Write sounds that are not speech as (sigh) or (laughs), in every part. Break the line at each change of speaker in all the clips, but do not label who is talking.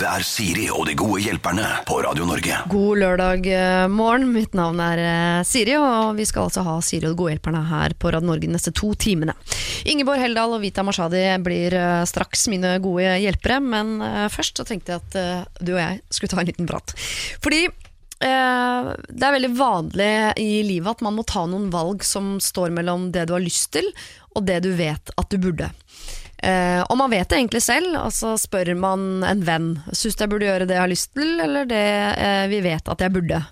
Dette er Siri og de gode hjelperne på Radio Norge.
God lørdag eh, morgen. Mitt navn er eh, Siri, og vi skal altså ha Siri og de gode hjelperne her på Radio Norge de neste to timene. Ingeborg Heldal og Vita Mashadi blir eh, straks mine gode hjelpere, men først så tenkte jeg at du og jeg skulle ta en liten prat. Fordi det er veldig vanlig i livet at man må ta noen valg som står mellom det du har lyst til, og det du vet at du burde. Eh, og man vet det egentlig selv, altså spør man en venn Syns du jeg burde gjøre det jeg har lyst til, eller det eh, vi vet at jeg burde?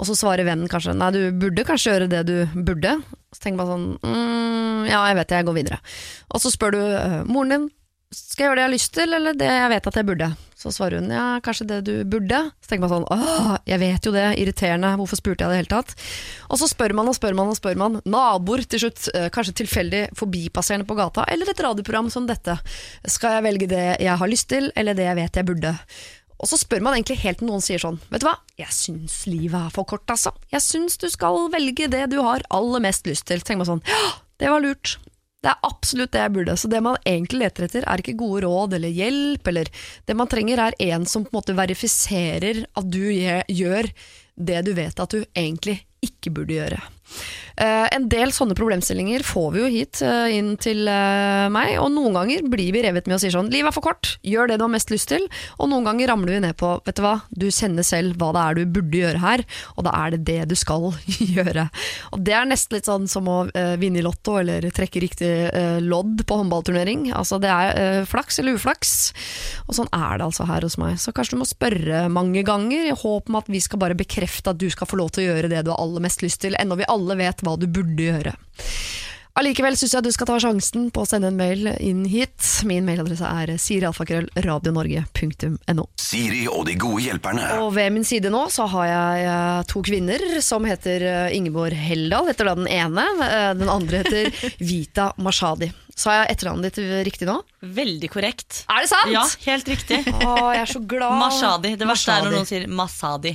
Og så svarer vennen kanskje nei, du burde kanskje gjøre det du burde. Så tenker man sånn mm, ja, jeg vet det, jeg går videre. Og så spør du eh, moren din skal jeg gjøre det jeg har lyst til, eller det jeg vet at jeg burde? Så svarer hun ja, kanskje det du burde. Så tenker man sånn åh, jeg vet jo det, irriterende, hvorfor spurte jeg det i det hele tatt? Og så spør man og spør man og spør man. Naboer til slutt, eh, kanskje tilfeldig forbipasserende på gata, eller et radioprogram som dette. Skal jeg velge det jeg har lyst til, eller det jeg vet jeg burde? Og så spør man egentlig helt til noen sier sånn, vet du hva, jeg syns livet er for kort, altså. Jeg syns du skal velge det du har aller mest lyst til. Så tenker man sånn, ja, det var lurt. Det er absolutt det jeg burde. Så det man egentlig leter etter, er ikke gode råd eller hjelp, eller Det man trenger, er en som på en måte verifiserer at du gjør det du vet at du egentlig ikke burde gjøre. Eh, en del sånne problemstillinger får vi jo hit eh, inn til eh, meg, og noen ganger blir vi revet med og sier sånn 'livet er for kort, gjør det du har mest lyst til', og noen ganger ramler vi ned på 'vet du hva, du kjenner selv hva det er du burde gjøre her', og da er det det du skal (laughs) gjøre. Og det er nesten litt sånn som å vinne i lotto eller trekke riktig lodd på håndballturnering. Altså det er flaks eller uflaks, og sånn er det altså her hos meg. Så kanskje du må spørre mange ganger i håp om at vi skal bare bekrefte at du skal få lov til å gjøre det du har aller mest lyst til, ennå vi alle vet hva du burde gjøre. Allikevel syns jeg du skal ta sjansen på å sende en mail inn hit. Min mailadresse er sirialfakrøllradionorge.no.
Siri og de gode hjelperne.
Og ved min side nå så har jeg eh, to kvinner som heter eh, Ingeborg Heldal, heter da den ene. Eh, Den andre heter (laughs) Vita Mashadi. Sa jeg etternavnet ditt riktig nå?
Veldig korrekt.
Er det sant?
Ja, helt riktig.
Å, jeg er så glad.
Mashadi. Det verste er når noen sier Masadi.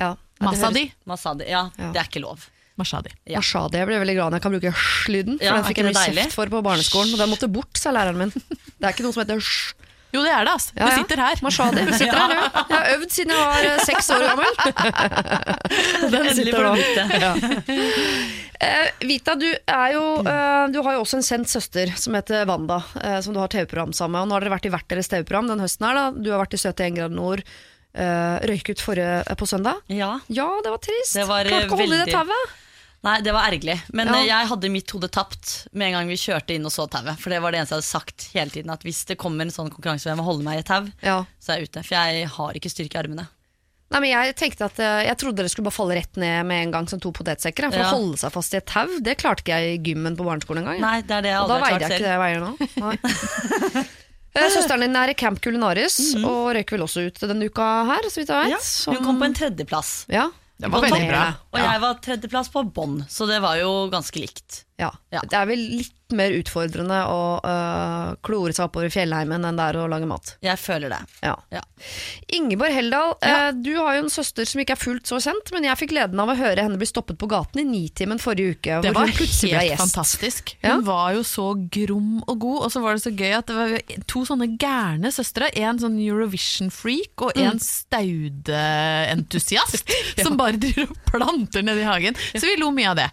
Ja,
Masadi.
Masadi. Ja,
Ja.
det er ikke lov.
Mashadi.
Ja.
Mashadi. Jeg ble veldig glad når jeg kan bruke sj-lyden, for
Ja,
den fikk jeg
det
mye
deilig?
kjeft for på barneskolen, og den måtte bort, sa læreren min. Det er ikke noe som heter sj.
Jo, det er det, altså.
Ja,
Du sitter her.
Mashadi sitter her, du. Jeg har øvd siden jeg var eh, seks år gammel. (laughs) Den sitter nå. Ja. Uh, Vita, du, er jo, uh, du har jo også en kjent søster som heter Wanda, uh, som du har TV-program sammen med. Og nå har dere vært i hvert deres TV-program den høsten her. Da. Du har vært i 71 grader nord. Uh, røyk ut forrige på søndag.
Ja.
Ja, det var trist.
Det var,
Klarte ikke å holde i det tauet.
Nei, det var ergerlig. Men
Ja.
eh, jeg hadde mitt hode tapt med en gang vi kjørte inn og så tauet. For det var det eneste jeg hadde sagt hele tiden. At hvis det kommer en sånn konkurranse hvor jeg må holde meg i et tau,
Ja.
så er jeg ute. For jeg har ikke styrke i armene.
Nei, men Jeg tenkte at eh, Jeg trodde dere skulle bare falle rett ned med en gang som to potetsekker. For
Ja.
å holde seg fast i et tau, det klarte ikke jeg i gymmen på barneskolen engang.
Nei, det er det jeg aldri
Og da veide jeg ikke det jeg veier nå. Søsteren din er i Camp Culinaris
Mhm.
og røyker vel også ut denne uka her, så vidt jeg
Ja, hun kom på en tredjeplass.
Ja,
Det var veldig bra.
Og jeg var tredjeplass på bånn, så det var jo ganske likt.
Ja.
Ja.
Det er vel litt mer utfordrende å øh, klore seg oppover i fjellheimen enn det er å lage mat.
Jeg føler det.
Ja.
Ja.
Ingeborg Heldal, eh, du har jo en søster som ikke er fullt så kjent, men jeg fikk gleden av å høre henne bli stoppet på gaten i Nitimen forrige uke.
Det var helt fantastisk. Hun var jo så grom og god, og så var det så gøy at det var to sånne gærne søstre. En sånn Eurovision-freak og en staudeentusiast (laughs) som bare driver og planter nedi i hagen. Så vi lo mye av det.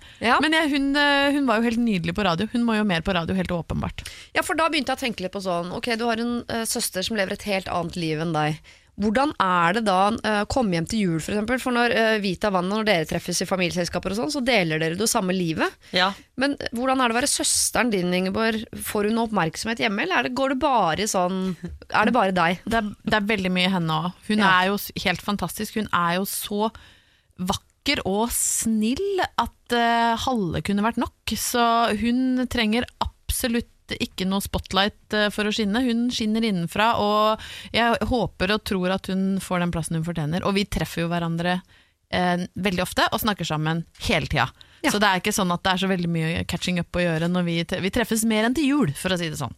Men jeg, hun, eh, hun var jo helt nydelig på radio. Hun må jo mer på radio, helt åpenbart.
Ja, for da begynte jeg å tenke litt på sånn Ok, du har en uh, søster som lever et helt annet liv enn deg. Hvordan er det da å komme hjem til jul, for eksempel? For når uh, Vita Vann, når dere treffes i familieselskaper og sånn, så deler dere det samme livet.
Ja.
Men eh, hvordan er det å være søsteren din, Ingeborg? Får hun oppmerksomhet hjemme, eller er det, går det bare sånn Er det bare deg?
Det er, det er veldig mye henne òg. Hun
Ja.
er jo helt fantastisk. Hun er jo så vakker og snill at uh, halve kunne vært nok. Så hun trenger absolutt ikke noe spotlight eh, for å skinne. Hun skinner innenfra, og jeg håper og tror at hun får den plassen hun fortjener. Og vi treffer jo hverandre eh, veldig ofte og snakker sammen hele tida.
Ja.
Så det er ikke sånn at det er så veldig mye catching up å gjøre når vi, vi treffes mer enn til jul, for å si det sånn.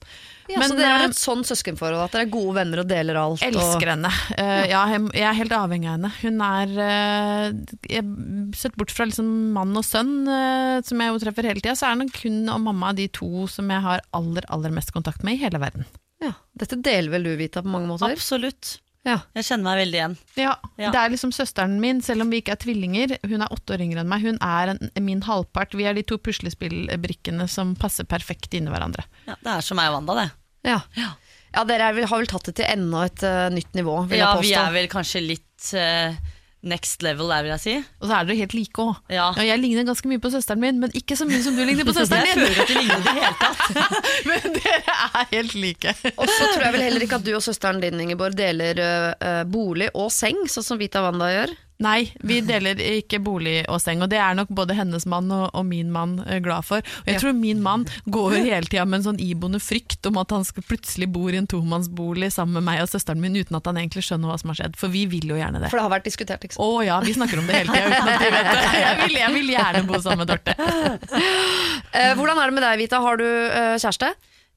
Ja,
Men,
så dere
eh,
har et sånn søskenforhold, at dere er gode venner og deler alt?
Elsker henne. Uh, ja, jeg er helt avhengig av henne. Hun er uh, Sett bort fra liksom mann og sønn, uh, som jeg jo treffer hele tida, så er nok hun og mamma de to som jeg har aller aller mest kontakt med i hele verden.
Ja. Dette deler vel du, Vita, på mange måter?
Absolutt.
Ja.
Jeg kjenner meg veldig igjen.
Ja,
Ja.
Det er liksom søsteren min, selv om vi ikke er tvillinger. Hun er åtte år yngre enn meg. Hun er en, min halvpart. Vi er de to puslespillbrikkene som passer perfekt inni hverandre.
Ja, det er som meg og Wanda, det.
Ja.
Ja.
ja, dere er har vel tatt det til enda et uh, nytt nivå, vil
Ja,
jeg
vi er vel kanskje litt eh, next level der, vil jeg si.
Og så er dere helt like òg.
Ja.
jeg ligner ganske mye på søsteren min, men ikke så mye som du ligner på (laughs)
søsteren
søsteren din.
føler at vi ligner det hele tatt. (laughs)
Men dere er helt like.
Og så tror jeg vel heller ikke at du og søsteren din Ingeborg deler eh, bolig og seng, sånn som Vita Wanda gjør.
Nei, vi deler ikke bolig og seng, og det er nok både hennes mann og, og min mann eh, glad for. Og jeg
Ja.
tror min mann går hele tida med en sånn iboende frykt om at han skal plutselig bo i en tomannsbolig sammen med meg og søsteren min uten at han egentlig skjønner hva som har skjedd, for vi vil jo gjerne det.
For det har vært diskutert, ikke sant.
Å ja, vi snakker om det hele tida uten at de vet det. Jeg vil, jeg vil gjerne bo sammen med Dorte. (laughs)
Eh, hvordan er det med deg, Vita? Har du eh, kjæreste?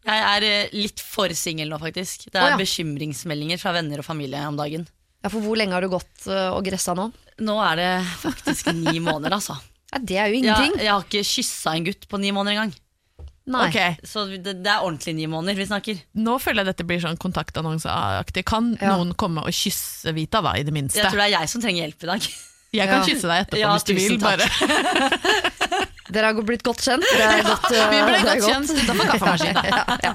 Jeg er litt for singel nå, faktisk. Det
er
er
ja.
bekymringsmeldinger fra venner og familie om dagen.
Ja, For hvor lenge har du gått eh, og gressa nå?
Nå er det faktisk ni (laughs) måneder, altså.
Ja, det er jo
Jeg,
ingenting.
jeg har ikke kyssa en gutt på ni måneder engang.
Nei.
Ok,
Så det, det er ordentlig ni måneder vi snakker.
Nå føler jeg dette blir sånn kontaktannonseaktig. Kan
Ja.
noen komme og kysse Vita, da, i det minste?
Jeg tror det er jeg som trenger hjelp i dag.
Jeg kan
Ja.
kysse deg etterpå
Ja,
hvis du vil.
tusen takk.
Bare. (laughs)
Dere har blitt godt kjent. Det er (laughs) godt, eh,
Vi ble
er
godt kjent utenfor kaffemaskinen. (laughs)
ja, ja.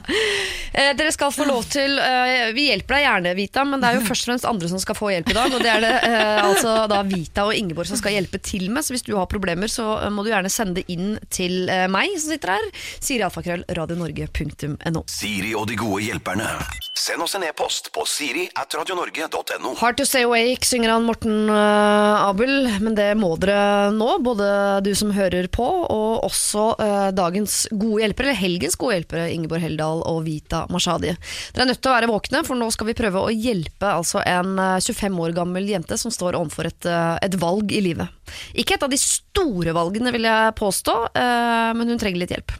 Eh, dere skal få lov til eh, Vi hjelper deg gjerne, Vita, men det er jo først og fremst andre som skal få hjelp i dag. Og det er det eh, altså da Vita og Ingeborg som skal hjelpe til med. Så hvis du har problemer, så eh, må du gjerne sende det inn til eh, meg som sitter her. Siri Alfakrøll, radionorge.no.
Siri og de gode hjelperne. Send oss en e-post på siri at radionorge.no.
Hard to stay awake, synger han Morten eh, Abel, men det må dere nå, både du som hører på, og også eh, dagens gode hjelpere, eller helgens gode hjelpere, Ingeborg Heldal og Vita Mashadi. Dere er nødt til å være våkne, for nå skal vi prøve å hjelpe altså en eh, 25 år gammel jente som står overfor et, eh, et valg i livet. Ikke et av de store valgene, vil jeg påstå, eh, men hun trenger litt hjelp.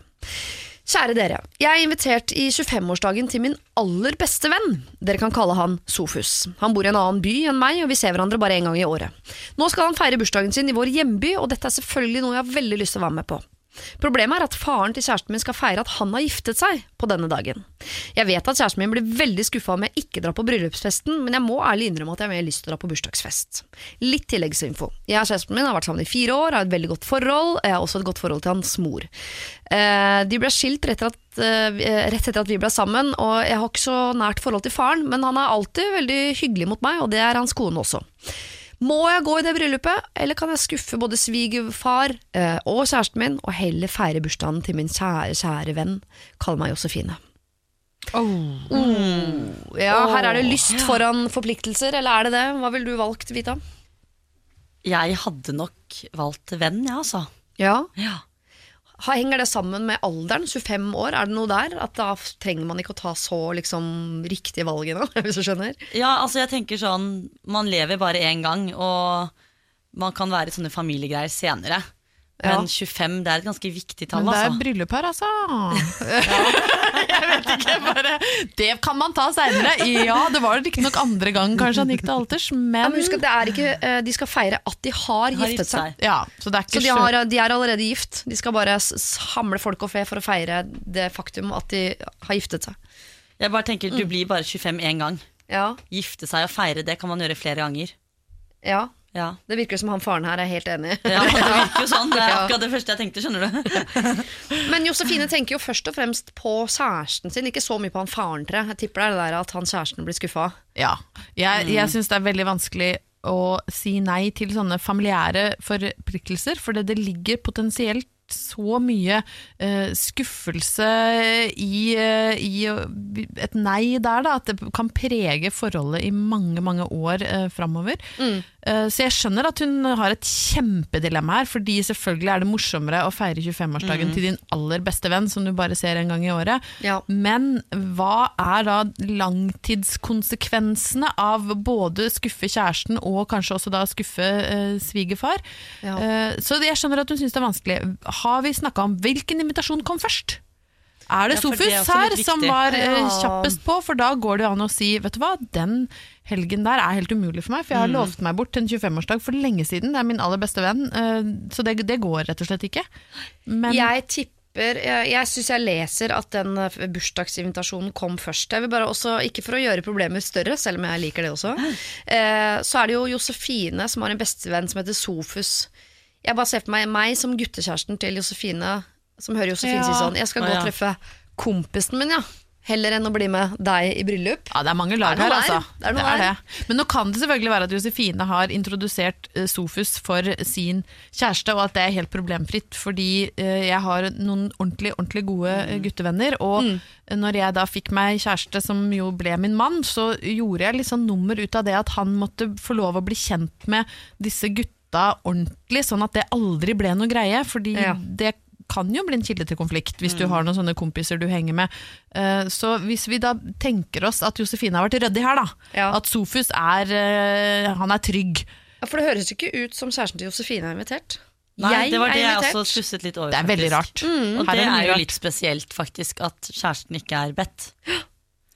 Kjære dere, jeg er invitert i 25-årsdagen til min aller beste venn. Dere kan kalle han Sofus. Han bor i en annen by enn meg, og vi ser hverandre bare en gang i året. Nå skal han feire bursdagen sin i vår hjemby, og dette er selvfølgelig noe jeg har veldig lyst til å være med på. Problemet er at faren til kjæresten min skal feire at han har giftet seg på denne dagen. Jeg vet at kjæresten min blir veldig skuffa om jeg ikke drar på bryllupsfesten, men jeg må ærlig innrømme at jeg har mer lyst til å dra på bursdagsfest. Litt tilleggsinfo. Jeg og kjæresten min har vært sammen i fire år, har et veldig godt forhold, jeg har også et godt forhold til hans mor. Eh, De ble skilt rett etter, at, eh, rett etter at vi ble sammen, og jeg har ikke så nært forhold til faren, men han er alltid veldig hyggelig mot meg, og det er hans kone også. Må jeg gå i det bryllupet, eller kan jeg skuffe både svigerfar eh, og kjæresten min, og heller feire bursdagen til min kjære, kjære venn? Kall meg Josefine. Ja, her er det lyst foran forpliktelser, eller er det det? Hva ville du valgt, Vita?
Jeg hadde nok valgt venn, ja, altså.
Ja.
Ja.
Henger det sammen med alderen? 25 år, er det noe der? At da trenger man ikke å ta så liksom, riktige valgene, (laughs) hvis du skjønner?
ja, altså jeg tenker sånn Man lever bare én gang, og man kan være i sånne familiegreier senere.
Ja.
Men 25 det er et ganske viktig tall,
Men det er
altså.
bryllup her, altså. (laughs) jeg vet ikke, bare Det kan man ta seinere. Ja, det var riktignok andre gang kanskje han gikk til alters,
Ja,
men
men husk at det er ikke, eh, De skal feire at de har
Har
giftet seg.
Ja, så det er
Så de, har, de er allerede gift. De skal bare samle folk og fe for å feire det faktum at de har giftet seg.
Jeg bare tenker, Du blir bare 25 én gang.
Ja,
Gifte seg og feire, det kan man gjøre flere ganger.
ja.
Ja,
Det virker som han faren her er helt enig. (laughs)
ja Det virker jo sånn. Det er akkurat det første jeg tenkte. skjønner du (laughs)
Men Josefine tenker jo først og fremst på kjæresten sin, ikke så mye på han faren til. Jeg tipper det er det der at han kjæresten blir skuffa.
Ja. Jeg, jeg syns det er veldig vanskelig å si nei til sånne familiære forpliktelser, for det, det ligger potensielt så mye eh, skuffelse i, eh, i et nei der, da, at det kan prege forholdet i mange, mange år eh, framover. Eh, så jeg skjønner at hun har et kjempedilemma her, fordi selvfølgelig er det morsommere å feire 25-årsdagen til din aller beste venn, som du bare ser en gang i året.
Ja.
Men hva er da langtidskonsekvensene av både skuffe kjæresten og kanskje også da skuffe eh, svigerfar?
Ja.
Eh, så jeg skjønner at hun syns det er vanskelig. Har vi snakka om hvilken invitasjon kom først? Er det
Ja, Sofus det er
her som var eh,
Ja.
kjappest på? For da går det jo an å si vet du hva, den helgen der er helt umulig for meg, for jeg har lovt meg bort til en 25-årsdag for lenge siden. Det er min aller beste venn, eh, så det, det går rett og slett ikke. Men
Jeg tipper tipper Jeg, jeg syns jeg leser at den eh, bursdagsinvitasjonen kom først. Jeg vil bare også, Ikke for å gjøre problemer større, selv om jeg liker det også, eh, så er det jo Josefine som har en bestevenn som heter Sofus. Jeg bare ser for meg meg som guttekjæresten til Josefine, som hører Josefine
Ja.
si sånn Jeg skal gå og treffe kompisen min, ja. Heller enn å bli med deg i bryllup.
Ja, det er mange lag
Det er
her,
noe
altså.
Det er noe der.
Men nå kan det selvfølgelig være at Josefine har introdusert eh, Sofus for sin kjæreste, og at det er helt problemfritt, fordi eh, jeg har noen ordentlig, ordentlig gode eh, guttevenner, og
Mm.
når jeg da fikk meg kjæreste som jo ble min mann, så gjorde jeg litt sånn nummer ut av det at han måtte få lov å bli kjent med disse gutta ordentlig, sånn at det aldri ble noe greie, fordi
Ja.
det kan jo bli en kilde til konflikt hvis du har noen sånne kompiser du henger med. Uh, Så hvis vi da tenker oss at Josefine har vært ryddig her, da.
Ja.
At Sofus er, uh, han er trygg.
Ja, For det høres ikke ut som kjæresten til Josefine er invitert.
Nei, det var det jeg også stusset litt over.
Det er veldig
rart.
rart.
Og det
er
er jo litt spesielt, faktisk, at kjæresten ikke er bedt.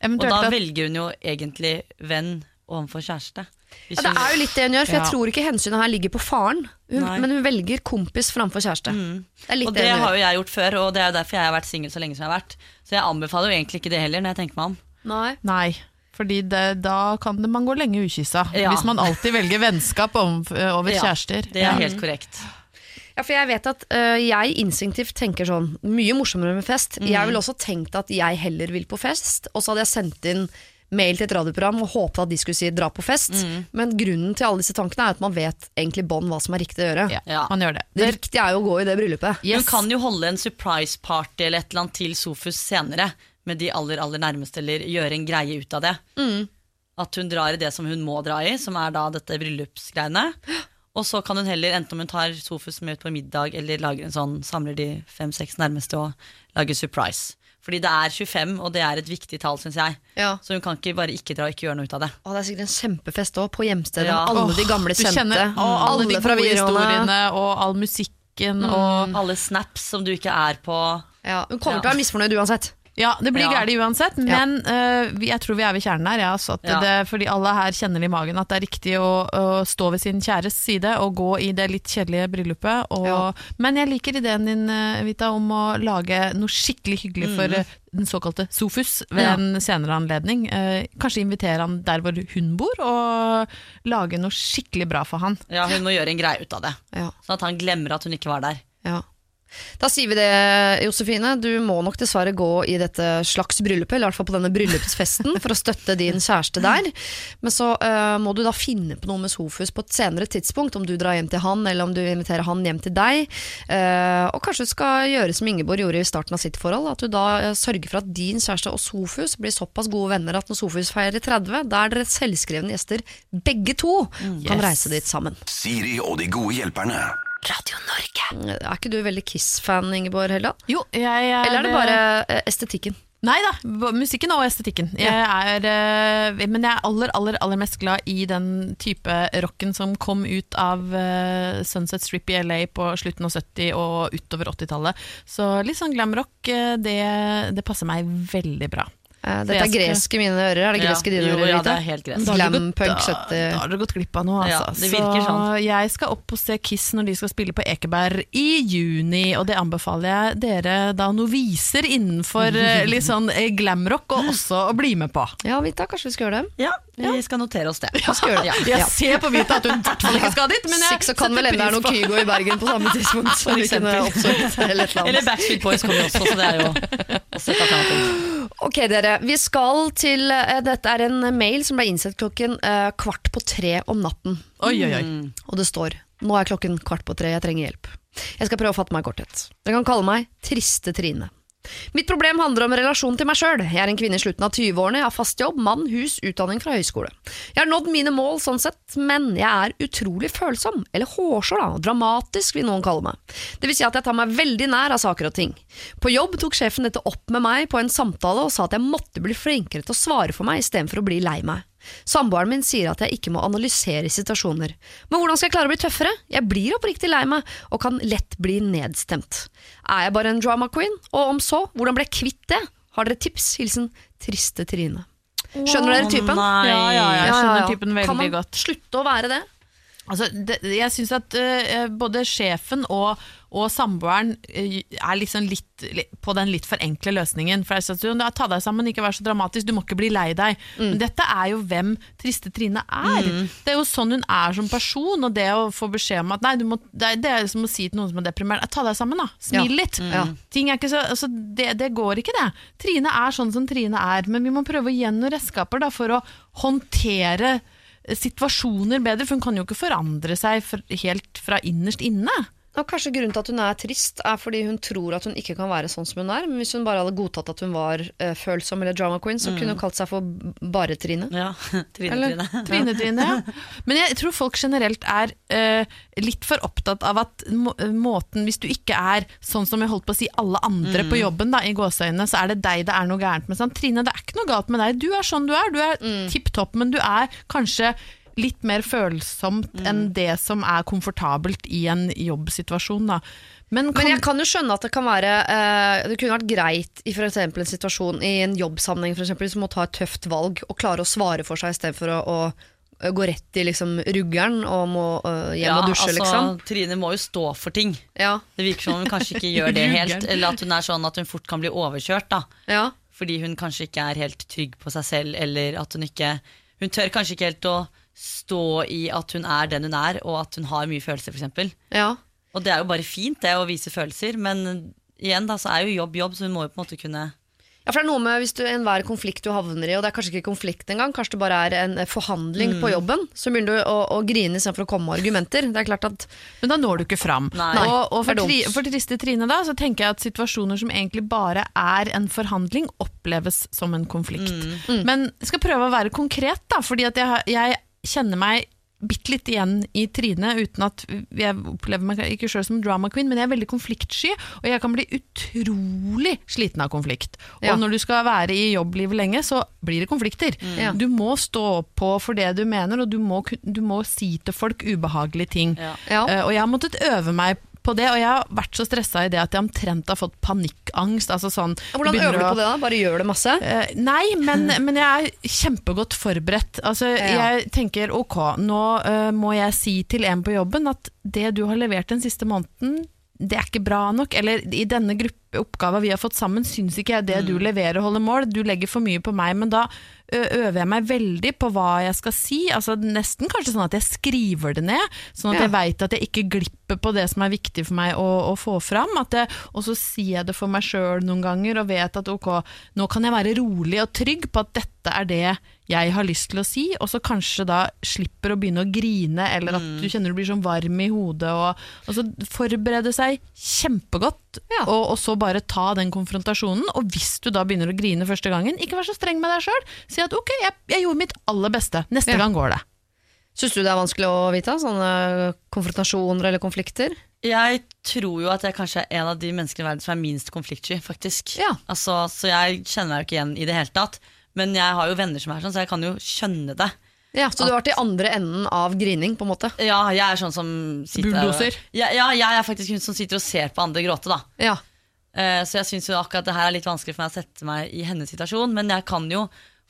Og da velger hun jo egentlig venn overfor kjæreste.
Ja, det er jo litt det hun gjør, for jeg
Ja.
tror ikke hensynet her ligger på faren. Hun, men hun velger kompis framfor kjæreste. Det er litt
og
det
det har jo jeg gjort før, og det er jo derfor jeg har vært singel så lenge som jeg har vært. Så jeg anbefaler jo egentlig ikke det heller, når jeg tenker meg om.
Nei.
Nei, fordi det, da kan det, man gå lenge ukyssa.
Ja.
Hvis man alltid velger vennskap om, over
Ja,
kjærester.
Det er helt korrekt.
Ja, for jeg vet at uh, jeg instinktivt tenker sånn Mye morsommere med fest.
Mm.
Jeg ville også tenkt at jeg heller vil på fest, og så hadde jeg sendt inn mail til et radioprogram og håpet at de skulle si 'dra på fest'.
Mm.
Men grunnen til alle disse tankene er at man vet egentlig bånd hva som er riktig å gjøre.
Ja,
Ja.
man gjør det.
Det riktige er jo å gå i det bryllupet.
Hun kan jo holde en surprise party eller et eller annet til Sofus senere, med de aller aller nærmeste, eller gjøre en greie ut av det. At hun drar i det som hun må dra i, som er da dette bryllupsgreiene. Og så kan hun heller, enten om hun tar Sofus med ut på middag, eller lager en sånn, samler de fem-seks nærmeste og lager surprise. Fordi det er 25, og det er et viktig tall, syns jeg.
Ja.
Så hun kan ikke bare ikke dra og ikke gjøre noe ut av det.
Å, det er sikkert en kjempefest òg, på hjemstedet.
Ja.
Alle de gamle
du
kjente.
kjenner, og alle, de
fra
gode historiene og all musikken og
Alle snaps som du ikke er på.
Ja, hun kommer
Ja.
til å være misfornøyd uansett.
Ja, det blir
Ja.
gærent uansett, men vi- jeg tror vi er ved kjernen her. Ja, at
Ja.
det, fordi alle her kjenner i magen at det er riktig å, å stå ved sin kjæres side og gå i det litt kjedelige bryllupet. Og. Men jeg liker ideen din, eh, Vita, om å lage noe skikkelig hyggelig for eh, den såkalte Sofus ved en senere anledning. Uh, kanskje invitere han der hvor hun bor, og lage noe skikkelig bra for han.
Ja, Hun må gjøre en greie ut av det.
Ja.
Sånn at han glemmer at hun ikke var der.
Ja. Da sier vi det, Josefine. Du må nok dessverre gå i dette slags bryllupet, eller i hvert fall på denne bryllupsfesten, for å støtte din kjæreste der. Men så uh, må du da finne på noe med Sofus på et senere tidspunkt, om du drar hjem til han, eller om du inviterer han hjem til deg. Uh, og kanskje du skal gjøre som Ingeborg gjorde i starten av sitt forhold, at du da uh, sørger for at din kjæreste og Sofus blir såpass gode venner at når Sofus feirer 30, da er dere selvskrevne gjester begge to, kan
Yes.
reise dit sammen.
Siri og de gode hjelperne.
Radio Norge. Er ikke du veldig Kiss-fan, Ingeborg Helland?
Jo, jeg er
Eller er det bare eh, estetikken?
Nei da, musikken og estetikken. Jeg er, eh, men jeg er aller, aller, aller mest glad i den type rocken som kom ut av eh, Sunset Strip i LA på slutten av 70- og utover 80-tallet. Så litt sånn glamrock, rock, det, det passer meg veldig bra.
Eh,
Så
dette er gresk i mine ører. Er det greske dine
jo,
ører?
ja, det er helt greit.
Da har
Glam punk
da-
70.
Da har dere gått glipp av noe,
Ja,
altså.
det virker
så
sånn.
jeg skal opp og se Kiss når de skal spille på Ekeberg i juni, og det anbefaler jeg dere da noviser innenfor eh, (laughs) litt sånn eh, glamrock, og også å bli med på.
Ja, Vita, kanskje vi skal gjøre det?
Ja, vi skal notere oss det.
Vi skal gjøre det.
Jeg ser på Vita at hun i hvert fall ikke skal dit, men jeg
så kan vel enda er noe Kygo i Bergen på samme tidspunkt. (laughs) Som vi kunne oppsøkt, eller Eller.
Backstreet Boys kommer også, så det er jo også et alternativ.
Ok, dere. Vi skal til eh, Dette er en mail som ble innsett klokken eh, kvart på tre om natten.
Oi, oi, oi.
Mm.
Og det står Nå er klokken kvart på tre, jeg trenger hjelp. Jeg skal prøve å fatte meg i korthet. Dere kan kalle meg Triste Trine. Mitt problem handler om relasjon til meg sjøl. Jeg er en kvinne i slutten av 20-årene, jeg har fast jobb, mann, hus, utdanning fra høyskole. Jeg har nådd mine mål sånn sett, men jeg er utrolig følsom, eller hårsår da, dramatisk vil noen kalle meg. Det vil si at jeg tar meg veldig nær av saker og ting. På jobb tok sjefen dette opp med meg på en samtale og sa at jeg måtte bli flinkere til å svare for meg istedenfor å bli lei meg. Samboeren min sier at jeg ikke må analysere situasjoner. Men hvordan skal jeg klare å bli tøffere? Jeg blir oppriktig lei meg, og kan lett bli nedstemt. Er jeg bare en drama queen? Og om så, hvordan ble jeg kvitt det? Har dere tips? Hilsen Triste Trine. Skjønner dere typen?
nei.
Ja, ja, jeg skjønner typen veldig godt.
Kan man slutte å være det?
Altså, det, jeg syns at uh, både sjefen og, og samboeren uh, er liksom litt, litt på den litt for enkle løsningen. For jeg synes, at, Ta deg sammen, ikke vær så dramatisk, du må ikke bli lei deg. Men dette er jo hvem Triste Trine er. Det er jo sånn hun er som person, og det å få beskjed om at nei, du må, det, er, det er som å si til noen som er deprimert, ta deg sammen, da. Smil
Ja.
litt.
Ja.
Ting er ikke så, altså, det, det går ikke, det. Trine er sånn som Trine er, men vi må prøve å gi henne noen redskaper da, for å håndtere situasjoner bedre, for hun kan jo ikke forandre seg helt fra innerst inne.
Og kanskje grunnen til at hun er trist, er fordi hun tror at hun ikke kan være sånn som hun er. Men hvis hun bare hadde godtatt at hun var uh, følsom eller drama queen, så kunne hun kalt seg for Bare-Trine.
Ja, (laughs) Trine,
Eller- (laughs)
Trine.
Trine, ja. Men jeg tror folk generelt er uh, litt for opptatt av at må, måten Hvis du ikke er sånn som jeg holdt på å si alle andre på jobben, da, i gåseøynene, så er det deg det er noe gærent med. Sånn. Trine, det er ikke noe galt med deg. Du er sånn du er. Du er tipp topp, men du er kanskje litt mer følsomt enn det som er komfortabelt i en jobbsituasjon. Da. Men, kan,
Men jeg kan jo skjønne at det kan være eh, Det kunne vært greit i for en situasjon i en jobbsammenheng for eksempel, hvis man må ta et tøft valg og klare å svare for seg istedenfor å, å gå rett i liksom, ruggeren og må uh, hjem og dusje,
altså,
liksom.
Trine må jo stå for ting.
Ja,
Det virker som hun kanskje ikke (laughs) gjør det helt, eller at hun er sånn at hun fort kan bli overkjørt. da
ja.
Fordi hun kanskje ikke er helt trygg på seg selv, eller at hun ikke Hun tør kanskje ikke helt å stå i at hun er den hun er, og at hun har mye følelser, f.eks.
ja.
Og det er jo bare fint, det å vise følelser, men igjen da, så er jo jobb jobb, så hun må jo på en måte kunne
Ja, for det er noe med hvis du enhver konflikt du havner i, og det er kanskje ikke konflikt engang, kanskje det bare er en eh, forhandling
Mm.
på jobben, så begynner du å, å grine istedenfor å komme med argumenter. Det er klart at
Men da når du ikke fram.
Nei.
Og, og for, tri, for triste Trine da, så tenker jeg at situasjoner som egentlig bare er en forhandling, oppleves som en konflikt.
Mm.
Men jeg skal prøve å være konkret, da, fordi at jeg, jeg kjenner meg bitte litt igjen i Trine, uten at jeg opplever meg ikke sjøl som drama queen, men jeg er veldig konfliktsky, og jeg kan bli utrolig sliten av konflikt.
Ja.
Og når du skal være i jobblivet lenge, så blir det konflikter.
Mm.
Du må stå på for det du mener, og du må, du må si til folk ubehagelige ting.
Ja.
Ja.
Eh, og jeg har måttet øve meg på det, og jeg har vært så stressa i det at jeg omtrent har fått panikkangst. Altså sånn,
Hvordan øver du på det da? Bare gjør det masse?
Uh, nei, men, men jeg er kjempegodt forberedt. Altså,
Ja.
Jeg tenker ok, nå uh, må jeg si til en på jobben at det du har levert den siste måneden, det er ikke bra nok. Eller i denne gruppe oppgava vi har fått sammen, syns ikke jeg det du leverer holder mål. Du legger for mye på meg, men da øver jeg meg veldig på hva jeg skal si. Altså Nesten kanskje sånn at jeg skriver det ned, sånn at
Ja.
jeg veit at jeg ikke glipper på det som er viktig for meg å, å få fram. Og så sier jeg det for meg sjøl noen ganger og vet at ok, nå kan jeg være rolig og trygg på at dette er det jeg har lyst til å si, og så kanskje da slipper å begynne å grine, eller at du kjenner du blir sånn varm i hodet, og, og så forberede seg kjempegodt,
Ja.
og, og så bare ta den konfrontasjonen, og hvis du da begynner å grine første gangen, ikke vær så streng med deg sjøl, si at ok, jeg, jeg gjorde mitt aller beste, neste
Ja.
gang går det.
Syns du det er vanskelig å vite? Sånne konfrontasjoner eller konflikter?
Jeg tror jo at jeg kanskje er en av de menneskene i verden som er minst konfliktsky, faktisk.
Ja.
Altså, så jeg kjenner meg jo ikke igjen i det hele tatt. Men jeg har jo venner som er sånn, så jeg kan jo skjønne det.
Ja, Så du har vært i andre enden av grining, på en måte?
Ja, jeg er sånn som sitter
Bulldoser?
Ja, ja, jeg er faktisk hun som sitter og ser på andre gråte, da.
Ja.
Eh, Så jeg syns akkurat det her er litt vanskelig for meg å sette meg i hennes situasjon, men jeg kan jo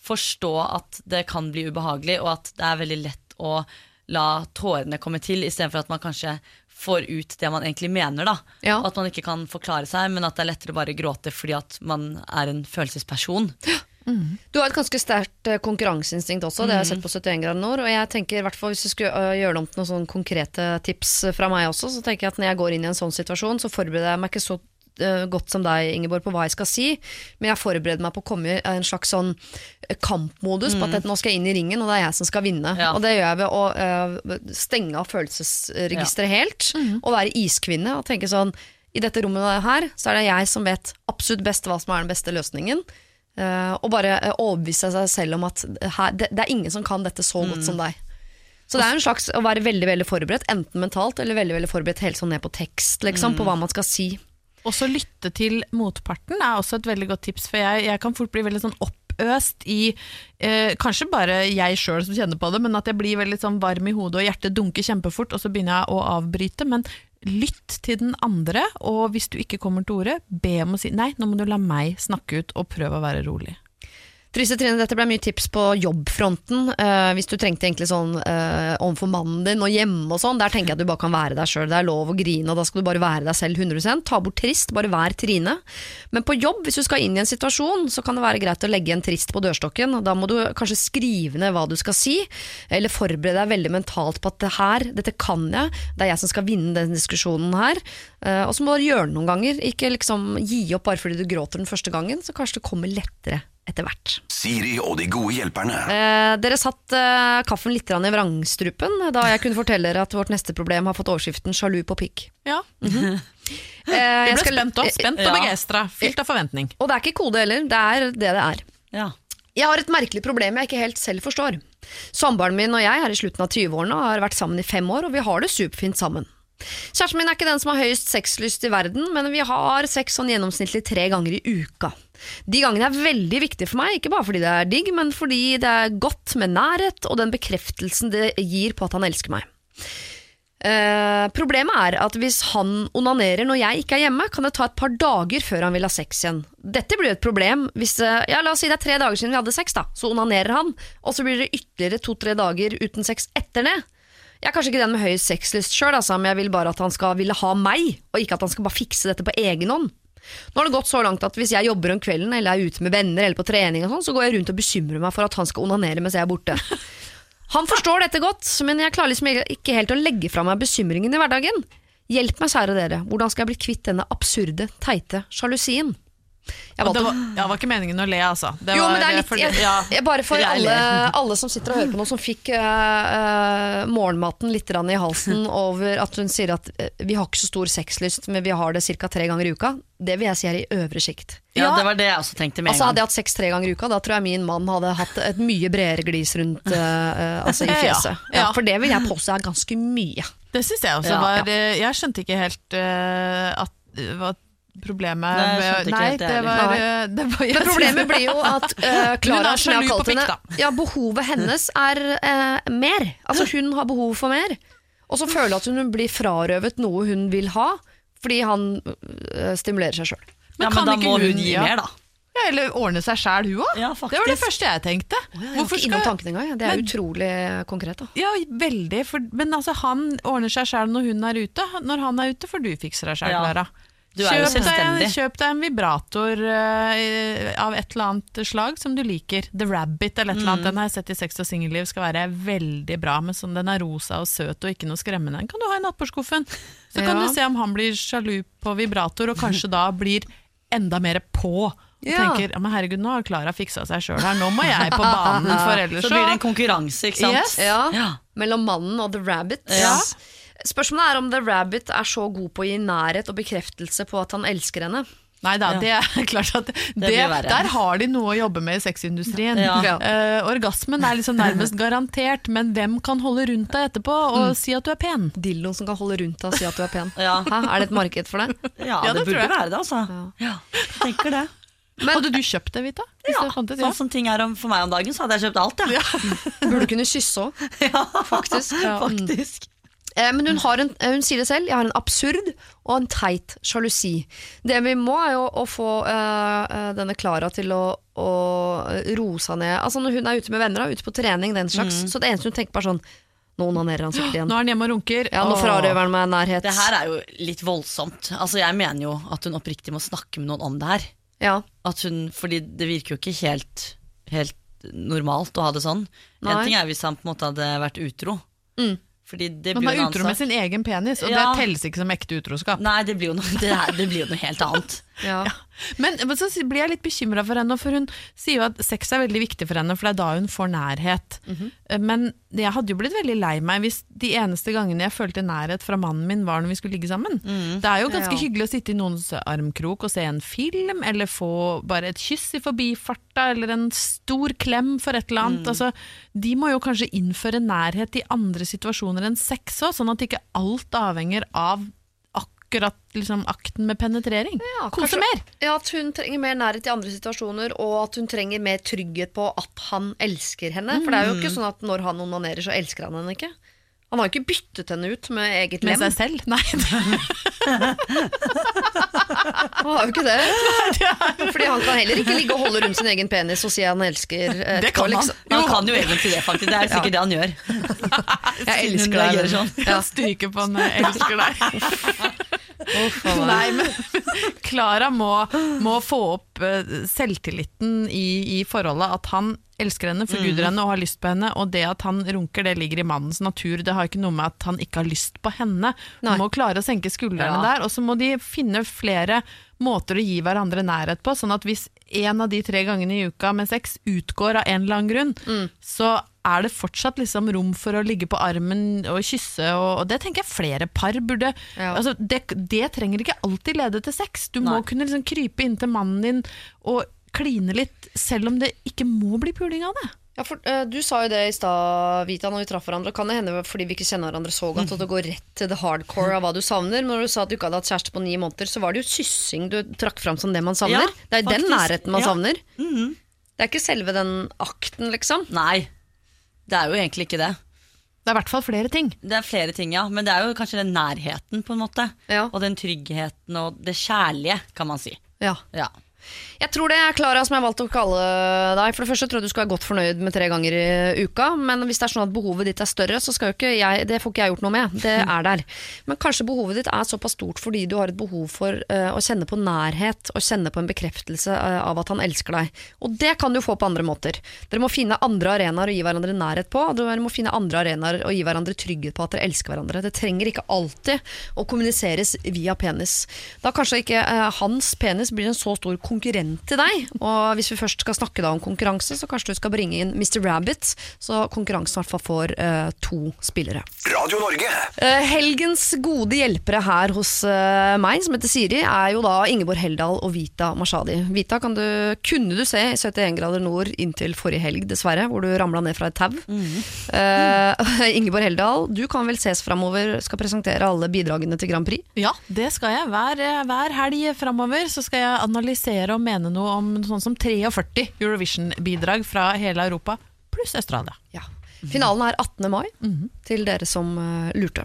forstå at det kan bli ubehagelig, og at det er veldig lett å la tårene komme til, istedenfor at man kanskje får ut det man egentlig mener, da.
Ja.
At man ikke kan forklare seg, men at det er lettere å bare gråte fordi at man er en følelsesperson.
Du har et ganske sterkt eh, konkurranseinstinkt også, det har jeg sett på 71 grader nord. Og jeg tenker i hvert fall hvis du skulle øh, gjøre det om til noen sånne konkrete tips fra meg også, så tenker jeg at når jeg går inn i en sånn situasjon, så forbereder jeg meg ikke så godt som deg, Ingeborg, på hva jeg skal si, men jeg forbereder meg på å komme i en slags sånn kampmodus på at dette, nå skal jeg inn i ringen, og det er jeg som skal vinne.
Ja.
Og det gjør jeg ved å stenge av følelsesregisteret helt, og være iskvinne og tenke sånn i dette rommet her, så er det jeg som vet absolutt best hva som er den beste løsningen. Eh, og bare eh, overbevise seg selv om at her, det, det er ingen som kan dette så godt som deg. Så det er en slags å være veldig veldig forberedt, enten mentalt eller veldig veldig forberedt helt sånn ned på tekst, liksom, på hva man skal si.
Også lytte til motparten er også et veldig godt tips, for jeg, jeg kan fort bli veldig sånn oppøst i eh, Kanskje bare jeg sjøl som kjenner på det, men at jeg blir veldig sånn varm i hodet og hjertet dunker kjempefort, og så begynner jeg å avbryte. Men lytt til den andre, og hvis du ikke kommer til ordet, be om å si nei, nå må du la meg snakke ut, og prøve å være rolig.
Triste Trine, dette ble mye tips på jobbfronten. Uh, hvis du trengte egentlig sånn uh, overfor mannen din og hjemme og sånn, der tenker jeg at du bare kan være deg sjøl. Det er lov å grine, og da skal du bare være deg selv 100 Ta bort trist, bare vær Trine. Men på jobb, hvis du skal inn i en situasjon, så kan det være greit å legge en trist på dørstokken. Da må du kanskje skrive ned hva du skal si, eller forberede deg veldig mentalt på at det her, dette kan jeg, det er jeg som skal vinne den diskusjonen her. Uh, og så må du gjøre det noen ganger, ikke liksom gi opp bare fordi du gråter den første gangen, så kanskje det kommer lettere etter hvert.
Siri og de gode hjelperne.
Eh, dere satt eh, kaffen litt i vrangstrupen da jeg kunne fortelle dere at vårt neste problem har fått overskriften 'sjalu på pikk'.
Ja, (laughs)
Eh,
Vi
jeg
ble
skal-
spent òg. Spent og
Ja.
begeistra. Fylt av forventning.
Og det er ikke kode heller, det er det det er.
Ja.
Jeg har et merkelig problem jeg ikke helt selv forstår. Samboeren min og jeg er i slutten av 20-årene og har vært sammen i fem år, og vi har det superfint sammen. Kjæresten min er ikke den som har høyest sexlyst i verden, men vi har sex sånn gjennomsnittlig tre ganger i uka. De gangene er veldig viktige for meg, ikke bare fordi det er digg, men fordi det er godt med nærhet og den bekreftelsen det gir på at han elsker meg. Eh, problemet er at hvis han onanerer når jeg ikke er hjemme, kan det ta et par dager før han vil ha sex igjen. Dette blir jo et problem hvis eh, ja, la oss si det er tre dager siden vi hadde sex, da. Så onanerer han, og så blir det ytterligere to-tre dager uten sex etter det. Jeg er kanskje ikke den med høy sexlyst sjøl, altså, men jeg vil bare at han skal ville ha meg, og ikke at han skal bare fikse dette på egen hånd. Nå har det gått så langt at hvis jeg jobber om kvelden eller er ute med venner eller på trening, og sånn, så går jeg rundt og bekymrer meg for at han skal onanere mens jeg er borte. (laughs) Han forstår dette godt, men jeg klarer liksom ikke helt å legge fra meg bekymringen i hverdagen. Hjelp meg, kjære dere, hvordan skal jeg bli kvitt denne absurde, teite sjalusien? Jeg
valgte. det var, ja, det var ikke meningen å le, altså. Det
jo,
var,
men det er litt jeg,
ja.
jeg Bare for alle, (laughs) alle som sitter og hører på nå, som fikk uh, uh, morgenmaten litt i halsen (laughs) over at hun sier at eh, vi har ikke så stor sexlyst, men vi har det ca. tre ganger i uka. Det vil jeg si er i øvre sikt.
ja, det var det jeg også tenkte med
Altså
gang.
Hadde jeg hatt sex tre ganger i uka, da tror jeg min mann hadde hatt et mye bredere glis rundt altså i (laughs) fjeset. Ja,
ja.
for det vil jeg påstå er ganske mye.
Det syns jeg også
Ja,
var Jeg skjønte ikke helt at problemet
Nei, med ikke
Nei,
det
det var,
Nei.
eh, det var
Men problemet blir jo at (laughs) uh, Klara, som jeg har kalt henne, ja, behovet hennes er uh, mer. Altså Hun har behov for mer. Og så føler hun at hun blir frarøvet noe hun vil ha, fordi han uh, stimulerer seg sjøl.
Ja, men da må
hun-
hun gi
ja.
mer, da.
Ja, eller ordne seg sjæl, hun òg.
Ja,
det var det første jeg tenkte.
Jeg var ikke innom tanken engang. Det er
Men-
utrolig konkret. da
Ja, veldig. For, men altså, han ordner seg sjæl når hun er ute. Når han er ute, får du fikse deg sjæl,
Ja. Du er jo
Kjøp deg,
selvstendig.
kjøp deg en vibrator eh, av et eller annet slag som du liker. The Rabbit eller et eller
Mm.
annet. Den har jeg sett i Sex og singelliv skal være veldig bra. Men sånn, den er rosa og søt og ikke noe skremmende. Den kan du ha i nattbordskuffen. Så kan
Ja.
du se om han blir sjalu på vibrator, og kanskje da blir enda mer på. Og
Ja.
tenker ja, men herregud, nå har Klara fiksa seg sjøl her, nå må jeg på banen, for (laughs) ellers
Så blir det en konkurranse, ikke sant?
Yes.
Ja,
Ja.
Mellom mannen og The Rabbit.
Ja.
Spørsmålet er om The Rabbit er så god på å gi nærhet og bekreftelse på at han elsker henne.
Nei da,
Ja.
det er (laughs) klart at det,
det.
Der har de noe å jobbe med i sexindustrien.
Ja.
Uh, orgasmen er liksom nærmest garantert, men hvem kan holde rundt deg etterpå og si at du er pen?
Dilloen som kan holde rundt deg og si at du er pen.
Ja.
Hæ? Er det et marked for det? (laughs)
Ja,
Ja,
det,
det
burde være det, altså. Ja, jeg tenker det. (laughs)
Hadde du kjøpt det, Vita? Hvis
Ja,
det
sånn som ting er om, for meg om dagen, så hadde jeg kjøpt alt, ja.
Burde kunne kysse òg,
ja.
faktisk. Eh, Men hun, har en, eh, hun sier det selv, jeg har en absurd og en teit sjalusi. Det vi må er jo å få eh, denne Klara til å, å roe ned. Altså Når hun er ute med venner, ute på trening, den slags, så det eneste hun tenker på er sånn Nå onanerer han sikkert igjen.
Nå er han hjemme og runker.
Ja, nå frarøver han meg nærhet.
Det her er jo litt voldsomt. Altså, jeg mener jo at hun oppriktig må snakke med noen om det her.
Ja.
At hun, fordi det virker jo ikke helt, helt normalt å ha det sånn.
Nei.
En ting er hvis han på en måte hadde vært utro.
Mm.
Blir
er utro med sin egen penis, og
Ja.
det telles ikke som ekte utroskap.
Nei, det blir jo noe, (laughs) det er, det blir jo noe helt annet.
Ja.
Men men så blir jeg litt bekymra for henne, for hun sier jo at sex er veldig viktig for henne, for det er da hun får nærhet.
Mhm.
Men jeg hadde jo blitt veldig lei meg hvis de eneste gangene jeg følte nærhet fra mannen min, var når vi skulle ligge sammen.
Mm.
Det er jo ganske
Ja.
hyggelig å sitte i noens armkrok og se en film, eller få bare et kyss i forbifarta, eller en stor klem for et eller
annet.
annet. Altså, de må jo kanskje innføre nærhet i andre situasjoner enn sex òg, sånn at ikke alt avhenger av akkurat liksom, akten med penetrering.
Ja,
Kose
kanskje-
mer!
Ja, At hun trenger mer nærhet i andre situasjoner, og at hun trenger mer trygghet på at han elsker henne. For det er jo
Mm.
ikke sånn at når han onanerer, så elsker han henne ikke. Han har jo ikke byttet henne ut med eget
Med
lem.
seg selv? Nei. (laughs) (laughs)
Han har jo ikke det. Fordi han kan heller ikke ligge og holde rundt sin egen penis og si han elsker eh,
Det kan han.
liksom.
Han kan jo egentlig det, faktisk. Det er sikkert det han gjør. (laughs)
Jeg elsker deg.
sånn.
Ja.
Stryker på han, elsker deg.
Meg.
Nei, men Klara må, må få opp eh, selvtilliten i, i forholdet. At han elsker henne, forguder henne og har lyst på henne. Og det at han runker, det ligger i mannens natur. Det har ikke noe med at han ikke har lyst på henne. Han må klare å senke skuldrene
Ja.
der. Og så må de finne flere måter å gi hverandre nærhet på. Sånn at hvis en av de tre gangene i uka med sex utgår av en eller annen grunn, så er det fortsatt liksom rom for å ligge på armen og kysse, og, og det tenker jeg flere par burde
Ja.
altså, det, det trenger ikke alltid lede til sex. Du må kunne liksom krype inntil mannen din og kline litt, selv om det ikke må bli puling av det.
Ja, for, uh, du sa jo det i stad, Vita, når vi traff hverandre. Kan det hende fordi vi ikke kjenner hverandre så godt, at det går rett til det hardcore av hva du savner? Men når du sa at du ikke hadde hatt kjæreste på ni måneder, så var det jo kyssing du trakk fram som det man savner.
Ja,
det er faktisk. den nærheten man savner. Det er ikke selve den akten, liksom.
Nei, det er jo egentlig ikke det.
Det er i hvert fall flere ting.
Det er flere ting, ja. Men det er jo kanskje den nærheten, på en måte.
Ja.
Og den tryggheten og det kjærlige, kan man si.
Ja.
Ja.
Jeg tror det er Klara som jeg har valgt å kalle deg. For det første tror jeg du skal være godt fornøyd med tre ganger i uka. Men hvis det er sånn at behovet ditt er større, så skal jo ikke jeg Det får ikke jeg gjort noe med. Det (laughs) er der. Men kanskje behovet ditt er såpass stort fordi du har et behov for uh, å kjenne på nærhet og kjenne på en bekreftelse uh, av at han elsker deg. Og det kan du få på andre måter. Dere må finne andre arenaer å gi hverandre nærhet på. og Dere må finne andre arenaer å gi hverandre trygghet på at dere elsker hverandre. Det trenger ikke alltid å kommuniseres via penis. Da kanskje ikke uh, hans penis blir en så stor konkurrent til deg. Og hvis vi først skal snakke da om konkurranse, så kanskje du skal bringe inn Mr. Rabbit, så konkurransen i hvert fall får uh, to spillere.
Radio Norge.
Uh, helgens gode hjelpere her hos uh, meg, som heter Siri, er jo da Ingeborg Heldal og Vita Mashadi. Vita, kan du, kunne du se i 71 grader nord inntil forrige helg, dessverre, hvor du ramla ned fra et tau? Eh, (laughs) Ingeborg Heldal, du kan vel ses framover, skal presentere alle bidragene til Grand Prix?
Ja, det skal jeg. Hver, hver helg framover så skal jeg analysere og mene noe om sånn som 43 Eurovision-bidrag fra hele Europa, pluss Australia.
Ja. Finalen er 18. mai, til dere som uh, lurte.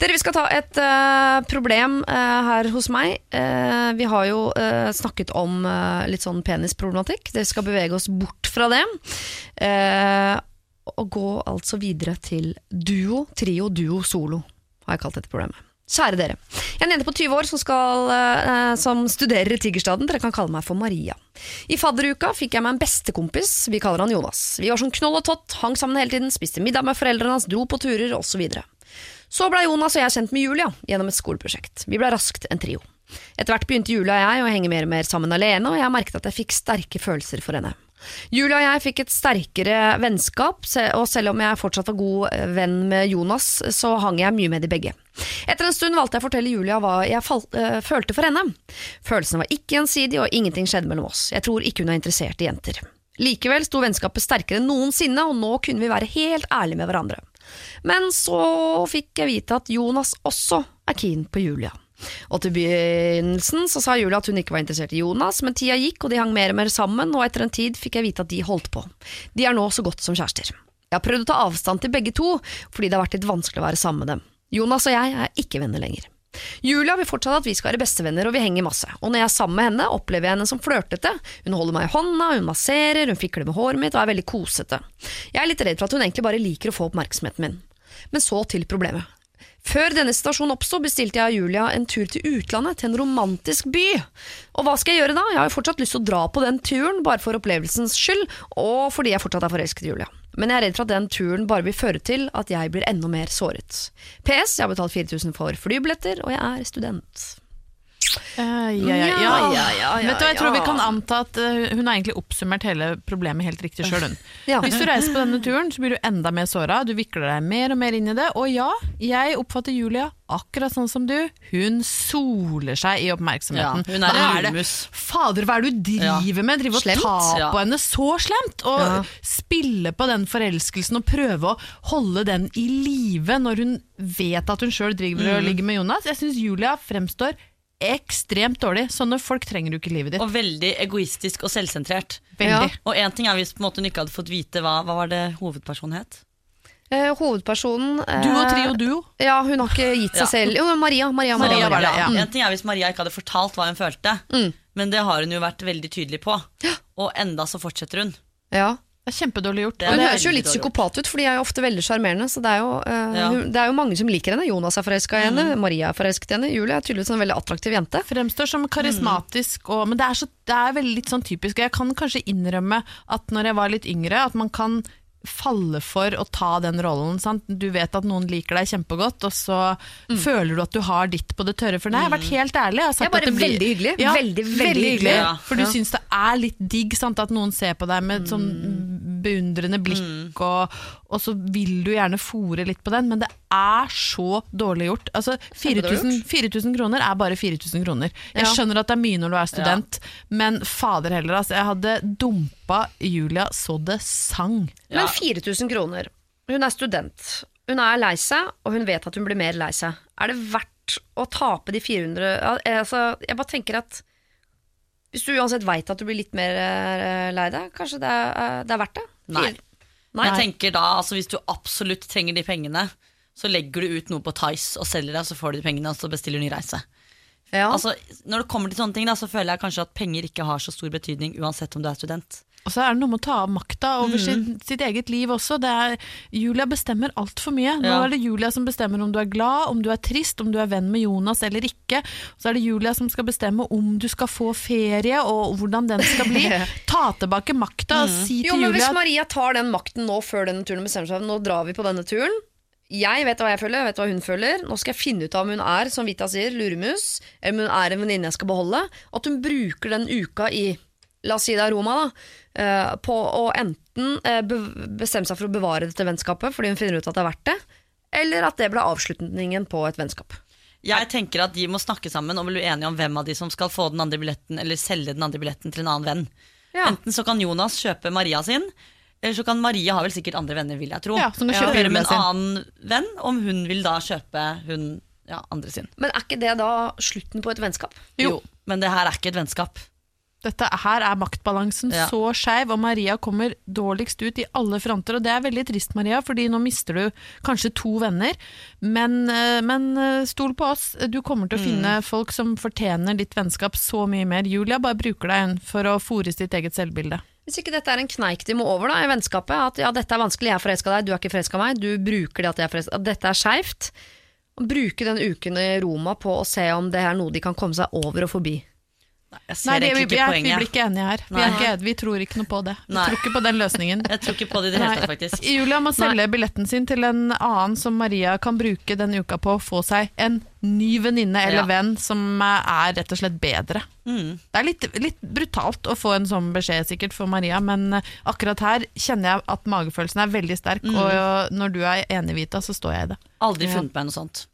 Dere, Vi skal ta et uh, problem uh, her hos meg. Vi har jo snakket om litt sånn penisproblematikk. Dere skal bevege oss bort fra det. og gå altså videre til duo, trio, duo, solo, har jeg kalt dette problemet. Kjære dere. Jeg er en jente på 20 år som, skal, eh, som studerer i Tigerstaden. Dere kan kalle meg for Maria. I fadderuka fikk jeg meg en bestekompis. Vi kaller han Jonas. Vi var sånn knoll og tott, hang sammen hele tiden, spiste middag med foreldrene hans, dro på turer osv. Så så ble Jonas og jeg kjent med Julia gjennom et skoleprosjekt. Vi ble raskt en trio. Etter hvert begynte Julia og jeg å henge mer og mer sammen alene, og jeg merket at jeg fikk sterke følelser for henne. Julia og jeg fikk et sterkere vennskap, og selv om jeg fortsatt var god eh, venn med Jonas, så hang jeg mye med de begge. Etter en stund valgte jeg å fortelle Julia hva jeg fal øh, følte for henne. Følelsene var ikke gjensidige, og ingenting skjedde mellom oss. Jeg tror ikke hun er interessert i jenter. Likevel sto vennskapet sterkere enn noensinne, og nå kunne vi være helt ærlige med hverandre. Men så fikk jeg vite at Jonas også er keen på Julia. Og til begynnelsen så sa Julia at hun ikke var interessert i Jonas, men tida gikk og de hang mer og mer sammen, og etter en tid fikk jeg vite at de holdt på. De er nå så godt som kjærester. Jeg har prøvd å ta avstand til begge to, fordi det har vært litt vanskelig å være sammen med dem. Jonas og jeg er ikke venner lenger. Julia vil fortsatt at vi skal være bestevenner, og vi henger masse. Og når jeg er sammen med henne, opplever jeg henne som flørtete. Hun holder meg i hånda, hun masserer, hun fikler med håret mitt og er veldig kosete. Jeg er litt redd for at hun egentlig bare liker å få oppmerksomheten min. Men så til problemet. Før denne situasjonen oppsto, bestilte jeg og Julia en tur til utlandet, til en romantisk by. Og hva skal jeg gjøre da? Jeg har jo fortsatt lyst til å dra på den turen, bare for opplevelsens skyld, og fordi jeg fortsatt er forelsket i Julia. Men jeg er redd for at den turen bare vil føre til at jeg blir enda mer såret. PS, jeg har betalt 4000 for flybilletter, og jeg er student.
Eh, ja, ja, ja.
Ja,
Jeg tror vi kan anta at eh, hun har egentlig oppsummert hele problemet helt riktig sjøl. (laughs)
Ja.
Hvis du reiser på denne turen, så blir du enda mer såra. Du vikler deg mer og mer inn i det. Og ja, jeg oppfatter Julia akkurat sånn som du. Hun soler seg i oppmerksomheten.
Ja, hun er
Hva
en
det- Fader, hva er det du driver med? Driver og
Slemt.
tar på henne så slemt? Og spille på den forelskelsen og prøve å holde den i live når hun vet at hun sjøl driver
Mm.
og ligger med Jonas. Jeg syns Julia fremstår ekstremt dårlig. Sånne folk trenger du ikke i livet ditt.
Og veldig egoistisk og selvsentrert.
Veldig.
Ja.
Og en ting er hvis på en måte hun ikke hadde fått vite hva, hva var det hovedpersonen het?
Eh, hovedpersonen eh,
Duo, trio, duo.
Ja, hun har ikke gitt seg
Ja.
selv Jo, Maria. Maria, Maria,
Maria var det,
ja.
mm.
En ting er hvis Maria ikke hadde fortalt hva hun følte, men det har hun jo vært veldig tydelig på. Og enda så fortsetter hun.
Ja.
Det er kjempedårlig gjort.
Det
Hun høres jo litt psykopat ut, for de er jo ofte veldig sjarmerende. Så det er, jo, uh,
Ja.
hun, det er jo mange som liker henne. Jonas er forelska i henne, Maria er forelsket i henne. Julie er tydeligvis en veldig attraktiv jente.
Fremstår som karismatisk, og, men det er, så, det er veldig litt sånn typisk. Jeg kan kanskje innrømme at når jeg var litt yngre, at man kan falle for å ta den rollen. Sant? Du vet at noen liker deg kjempegodt, og så føler du at du har ditt på det tørre. For nei, jeg har vært helt ærlig. Jeg har sagt
Jeg bare
at det blir,
veldig hyggelig.
Ja,
Veldig, veldig hyggelig.
Ja.
For du syns det er litt digg sant? at noen ser på deg med sånn beundrende blikk, og, og så vil du gjerne fòre litt på den, men det er så dårlig gjort. Altså, 4000, 4000 kroner er bare 4000 kroner. Jeg
Ja.
skjønner at det er mye når du er student, men fader heller, altså, jeg hadde dumpa Julia så det sang.
Men 4000 kroner. Hun er student. Hun er lei seg, og hun vet at hun blir mer lei seg. Er det verdt å tape de 400 altså, Jeg bare tenker at hvis du uansett veit at du blir litt mer eh, lei deg, kanskje det er, eh, det er verdt det?
Nei.
Nei.
Jeg tenker da, altså Hvis du absolutt trenger de pengene, så legger du ut noe på Tice og selger det, så får du de pengene, og så bestiller du ny reise.
Ja.
Altså, når det kommer til sånne ting, da, så føler jeg kanskje at penger ikke har så stor betydning, uansett om du er student.
Og så er det noe med å ta av makta over sitt, sitt eget liv også. Det er, Julia bestemmer altfor mye. Nå
Ja.
er det Julia som bestemmer om du er glad, om du er trist, om du er venn med Jonas eller ikke. Så er det Julia som skal bestemme om du skal få ferie, og hvordan den skal bli. (laughs) Ta tilbake makta og si til
Jo,
til
men
Julia
Hvis Maria tar den makten nå før denne turen bestemmer seg Nå drar vi på denne turen Jeg vet hva jeg føler, jeg vet hva hun føler Nå skal jeg finne ut av om hun er, som Vita sier, luremus Eller om hun er en venninne jeg skal beholde At hun bruker den uka i La oss si det er Roma da eh, På å enten eh, bestemme seg for å bevare dette vennskapet Fordi hun finner ut at det er verdt det Eller at det ble avslutningen på et vennskap
Jeg tenker at de må snakke sammen og bli enige om hvem av de som skal få den andre billetten, eller selge den andre billetten til en annen venn.
Ja.
Enten så kan Jonas kjøpe Maria sin, så kan Maria ha vel sikkert andre venner, vil jeg tro.
Ja, som kjøpe
høre med en annen venn om hun vil da kjøpe hun ja, andre sin.
Men er ikke det da slutten på et vennskap?
Jo. Men det her er ikke et vennskap.
Dette her er maktbalansen
Ja.
så skeiv, og Maria kommer dårligst ut i alle fronter. Og det er veldig trist, Maria, fordi nå mister du kanskje to venner. Men, eh, men eh, stol på oss, du kommer til å finne folk som fortjener ditt vennskap så mye mer. Julia bare bruker deg for å fòre sitt eget selvbilde.
Hvis ikke dette er en kneik de må over da, i vennskapet, at ja, dette er vanskelig, jeg er forelska i deg, du er ikke forelska i meg, du bruker det at, jeg er forelsket, at dette er skeivt, bruke den uken i Roma på å se om det er noe de kan komme seg over og forbi.
Nei, jeg ser
Nei, det, vi,
ikke
er, vi blir ikke enige her. Vi, er ikke, vi tror ikke noe på det. Vi
Nei.
tror ikke på den løsningen. (laughs)
Jeg tror ikke på det i det hele tatt, faktisk.
Julia må selge billetten sin til en annen som Maria kan bruke denne uka på å få seg en ny venninne eller
Ja.
venn som er rett og slett bedre.
Mm.
Det er litt, litt brutalt å få en sånn beskjed sikkert for Maria, men akkurat her kjenner jeg at magefølelsen er veldig sterk, og når du er enig, Vita, så står jeg i det.
Aldri funnet meg noe sånt.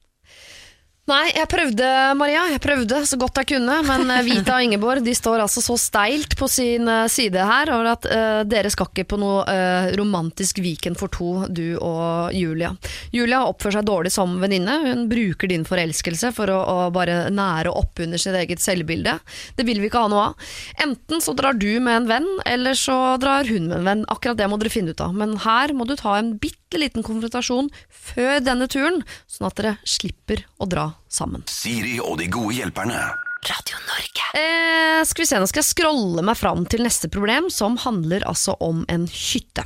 Nei, jeg prøvde, Maria, jeg prøvde så godt jeg kunne, men eh, Vita og Ingeborg de står altså så steilt på sin eh, side her over at uh, dere skal ikke på noe uh, romantisk weekend for to, du og Julia. Julia oppfører seg dårlig som venninne, hun bruker din forelskelse for å, å bare nære opp under sitt eget selvbilde. Det vil vi ikke ha noe av. Enten så drar du med en venn, eller så drar hun med en venn. Akkurat det må dere finne ut av. Men her må du ta en bitte liten konfrontasjon før denne turen, sånn at dere slipper å dra sammen.
Siri og de gode hjelperne.
Radio Norge.
Eh, skal vi se, Nå skal jeg scrolle meg fram til neste problem, som handler altså om en hytte.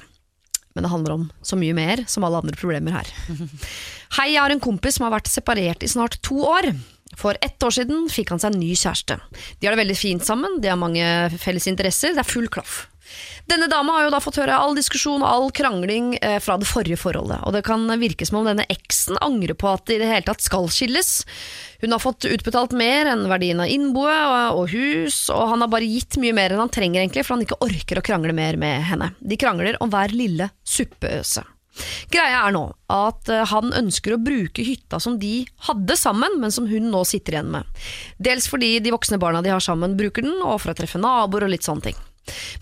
Men det handler om så mye mer, som alle andre problemer her. (laughs) Hei, jeg har en kompis som har vært separert i snart to år. For ett år siden fikk han seg en ny kjæreste. De har det veldig fint sammen, de har mange felles interesser, det er full klaff. Denne dama har jo da fått høre all diskusjon og all krangling eh, fra det forrige forholdet, og det kan virke som om denne eksen angrer på at det i det hele tatt skal skilles. Hun har fått utbetalt mer enn verdien av innboet og hus, og han har bare gitt mye mer enn han trenger egentlig, for han ikke orker å krangle mer med henne. De krangler om hver lille suppeøse. Greia er nå at eh, han ønsker å bruke hytta som de hadde sammen, men som hun nå sitter igjen med. Dels fordi de voksne barna de har sammen bruker den, og for å treffe naboer og litt sånne ting.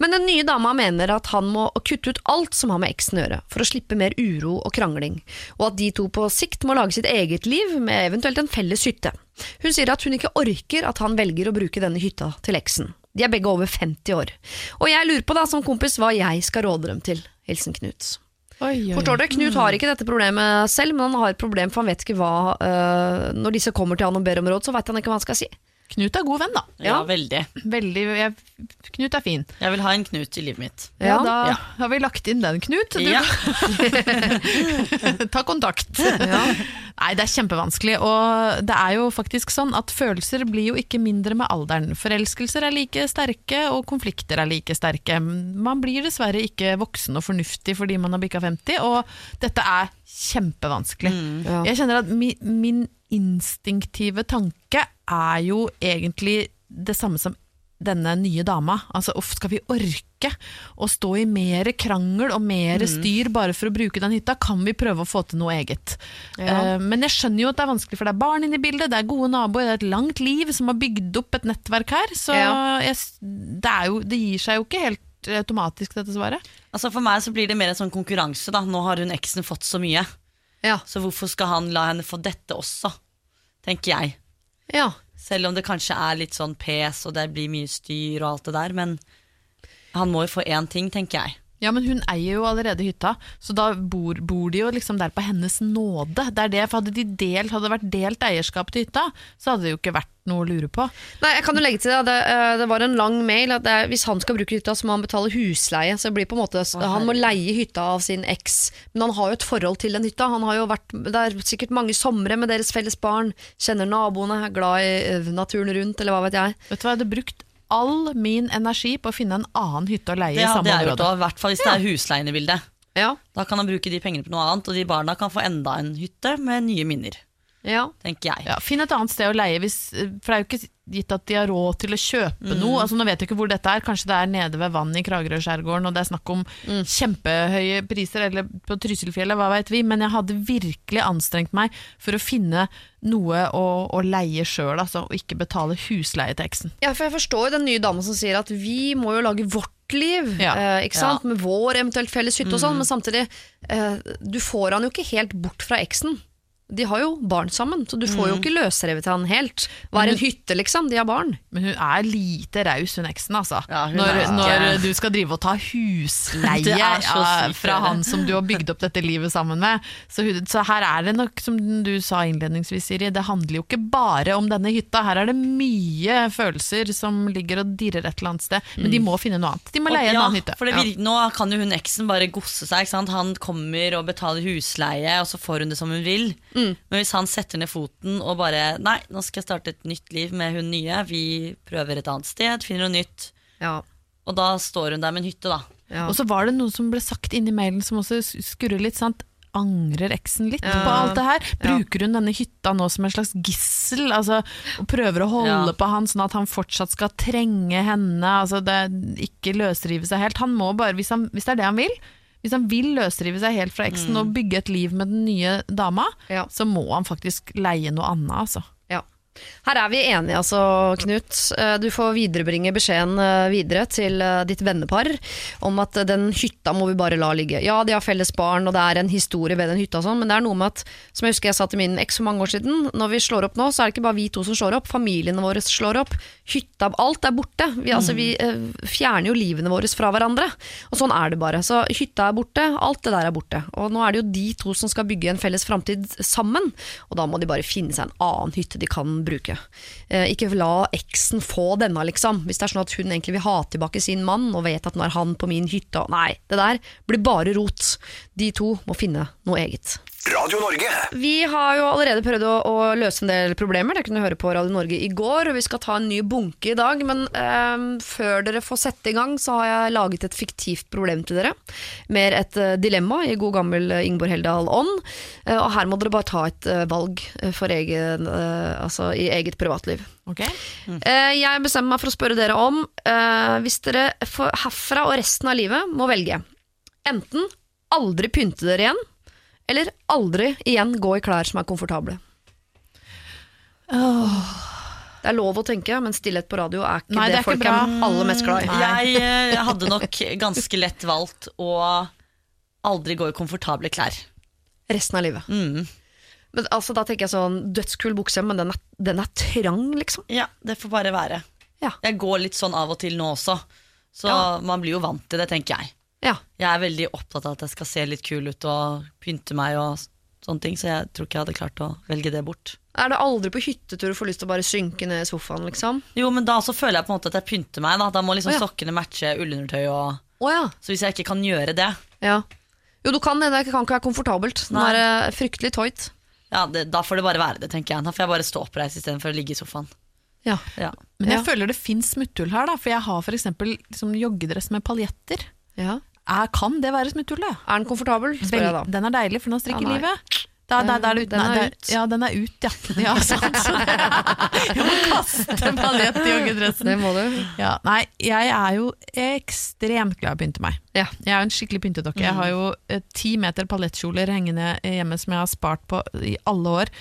Men den nye dama mener at han må kutte ut alt som har med eksen å gjøre, for å slippe mer uro og krangling, og at de to på sikt må lage sitt eget liv med eventuelt en felles hytte. Hun sier at hun ikke orker at han velger å bruke denne hytta til eksen. De er begge over 50 år. Og jeg lurer på da, som kompis, hva jeg skal råde dem til. Hilsen Knut.
Oi, oi,
Forstår dere? Knut har ikke dette problemet selv, men han har et problem, for han vet ikke hva uh, Når disse kommer til han og ber om råd, så vet han ikke hva han skal si.
Knut er god venn, da.
Ja, veldig.
Veldig, jeg, Knut er fin.
Jeg vil ha en Knut i livet mitt.
Ja,
Ja.
da
Ja.
har vi lagt inn den, Knut. Du,
Ja. (laughs)
ta kontakt. Nei, det er kjempevanskelig. Og det er jo faktisk sånn at følelser blir jo ikke mindre med alderen. Forelskelser er like sterke, og konflikter er like sterke. Man blir dessverre ikke voksen og fornuftig fordi man har bikka 50, og dette er kjempevanskelig.
Ja.
Jeg kjenner at mi, min instinktive tanke er jo egentlig det samme som denne nye dama. Altså, uff, skal vi orke å stå i mer krangel og mer styr bare for å bruke den hytta? Kan vi prøve å få til noe eget?
Ja.
Eh, men jeg skjønner jo at det er vanskelig, for det er barn inne i bildet, det er gode naboer, det er et langt liv som har bygd opp et nettverk her. Så
Ja.
jeg, det, jo, det gir seg jo ikke helt automatisk, dette svaret.
Altså For meg så blir det mer en sånn konkurranse. da Nå har hun eksen fått så mye,
Ja.
så hvorfor skal han la henne få dette også? Tenker jeg.
Ja.
Selv om det kanskje er litt sånn pes og det blir mye styr og alt det der. Men han må jo få én ting, tenker jeg.
Ja, men hun eier jo allerede hytta, så da bor, bor de jo liksom der på hennes nåde. Det er det, for Hadde de delt, hadde det vært delt eierskap til hytta, så hadde det jo ikke vært noe å lure på.
Nei, jeg kan jo legge til det, det, eh, det var en lang mail at det, er- hvis han skal bruke hytta, så må han betale husleie. Så det blir på en måte, Han må leie hytta av sin eks, men han har jo et forhold til den hytta. Han har jo vært, Det er sikkert mange somre med deres felles barn, kjenner naboene, er glad i eh, naturen rundt, eller hva vet jeg.
Vet du hva, Jeg hadde brukt all min energi på å finne en annen hytte å leie
Det
i samme område.
òg, i hvert fall hvis det er husleien i bildet.
Ja,
Da kan han bruke de pengene på noe annet, og de barna kan få enda en hytte med nye minner.
Ja.
Tenker jeg.
Ja, Finn et annet sted å leie, hvis, for det er jo ikke gitt at de har råd til å kjøpe noe. Altså, nå vet jeg ikke hvor dette er, kanskje det er nede ved vann i Kragerø-skjærgården, og det er snakk om kjempehøye priser, eller på Trysilfjellet, hva veit vi, men jeg hadde virkelig anstrengt meg for å finne noe å, å leie sjøl, altså, og ikke betale husleie til eksen.
Ja, for jeg forstår jo den nye dama som sier at vi må jo lage vårt liv,
Ja.
eh, ikke sant? med vår eventuelt felles hytte og sånn, men samtidig, eh, du får han jo ikke helt bort fra eksen. De har jo barn sammen, så du får jo ikke løsrevet han helt. Hva er en hytte, liksom? De har barn.
Men hun er lite raus, hun eksen, altså.
Ja, hun
når,
er
når du skal drive og ta husleie (laughs)
er så
ja,
sykt,
fra
det.
han som du har bygd opp dette livet sammen med. Så, hun- så her er det nok, som du sa innledningsvis, Siri, det handler jo ikke bare om denne hytta. Her er det mye følelser som ligger og dirrer et eller annet sted. Men de må finne noe annet. De må
Og-
leie en annen hytte.
For det
Ja.
Nå kan jo hun eksen bare gosse seg. Ikke sant? Han kommer og betaler husleie, og så får hun det som hun vil.
Mm.
Men hvis han setter ned foten og bare Nei, nå skal jeg starte et nytt liv med hun nye. Vi prøver et annet sted, finner noe nytt.
Ja.
Og da står hun der med en hytte, da.
Ja.
Og så var det noe som ble sagt inni mailen som også skurrer litt. sant? Angrer eksen litt
Ja.
på alt det her?
Ja.
Bruker hun denne hytta nå som en slags gissel? Altså, og prøver å holde
Ja.
på han sånn at han fortsatt skal trenge henne? Altså, det, ikke løsrive seg helt. Han må bare, hvis, han, hvis det er det han vil, hvis han vil løsrive seg helt fra eksen og bygge et liv med den nye dama,
Ja.
så må han faktisk leie noe annet, altså.
Her er vi enige, altså, Knut. Eh, Du får viderebringe beskjeden eh, videre til eh, ditt vennepar om at den hytta må vi bare la ligge. Ja, de har felles barn, og det er en historie ved den hytta, og sånn, men det er noe med at, som jeg husker jeg sa til min eks for mange år siden, når vi slår opp nå, så er det ikke bare vi to som slår opp, familiene våre slår opp. Hytta, alt er borte. Vi, altså, vi eh, fjerner jo livene våre fra hverandre, og sånn er det bare. Så hytta er borte, alt det der er borte. Og nå er det jo de to som skal bygge en felles framtid sammen, og da må de bare finne seg en annen hytte de kan bruke. Eh, ikke la eksen få denne, liksom. Hvis det er sånn at hun egentlig vil ha tilbake sin mann, og vet at nå er han på min hytte, og nei, det der blir bare rot. De to må finne noe eget.
Radio Norge.
Vi har jo allerede prøvd å, å løse en del problemer. Det kunne du høre på Radio Norge i går, og vi skal ta en ny bunke i dag. Men eh, før dere får sette i gang, så har jeg laget et fiktivt problem til dere. Mer et eh, dilemma i god gammel eh, Ingeborg Heldal ånd. Eh, og her må dere bare ta et eh, valg eh, for egen, eh, altså i eget privatliv.
Ok?
Eh, jeg bestemmer meg for å spørre dere om eh, hvis dere for herfra og resten av livet må velge enten aldri pynte dere igjen, eller aldri igjen gå i klær som er komfortable. Det er lov å tenke, men stillhet på radio er ikke
Nei,
det,
det er
folk
ikke
er aller mest glad i.
Jeg eh, hadde nok ganske lett valgt å aldri gå i komfortable klær.
Resten av livet.
Mm.
Men altså, Da tenker jeg sånn dødskul bukse, men den er, den er trang, liksom.
Ja, det får bare være.
Ja.
Jeg går litt sånn av og til nå også, så
Ja.
man blir jo vant til det, tenker jeg.
Ja.
Jeg er veldig opptatt av at jeg skal se litt kul ut og pynte meg og sånne ting, så jeg tror ikke jeg hadde klart å velge det bort.
Er det aldri på hyttetur du får lyst til å bare synke ned i sofaen, liksom?
Jo, men da så føler jeg på en måte at jeg pynter meg. Da, da må liksom
oh, ja.
sokkene matche ullundertøy og
oh, ja.
Så hvis jeg ikke kan gjøre det,
ja. Jo, du kan det. Det kan ikke være komfortabelt.
Nå
er det fryktelig tøyt.
ja, det, da får det bare være det, tenker jeg. Da får jeg bare stå oppreist istedenfor å ligge i sofaen.
Ja.
Ja.
Men jeg
Ja.
føler det fins smutthull her, da, for jeg har f.eks. Liksom joggedress med paljetter.
ja.
Er, kan det være smutthullet?
Er den komfortabel, spør jeg da.
den er deilig, for nå strikker
Ja,
livet. Da, da, da det uten,
Den er ut.
Ja, den er ut, ja. (laughs) ja sant. (laughs) Jeg må kaste paljett i joggedressen.
Det må du.
Ja, nei, jeg er jo ekstremt glad i å pynte meg.
Ja.
Jeg er jo en skikkelig pyntedokke. Jeg har jo eh, ti meter paljettkjoler hengende hjemme som jeg har spart på i alle år.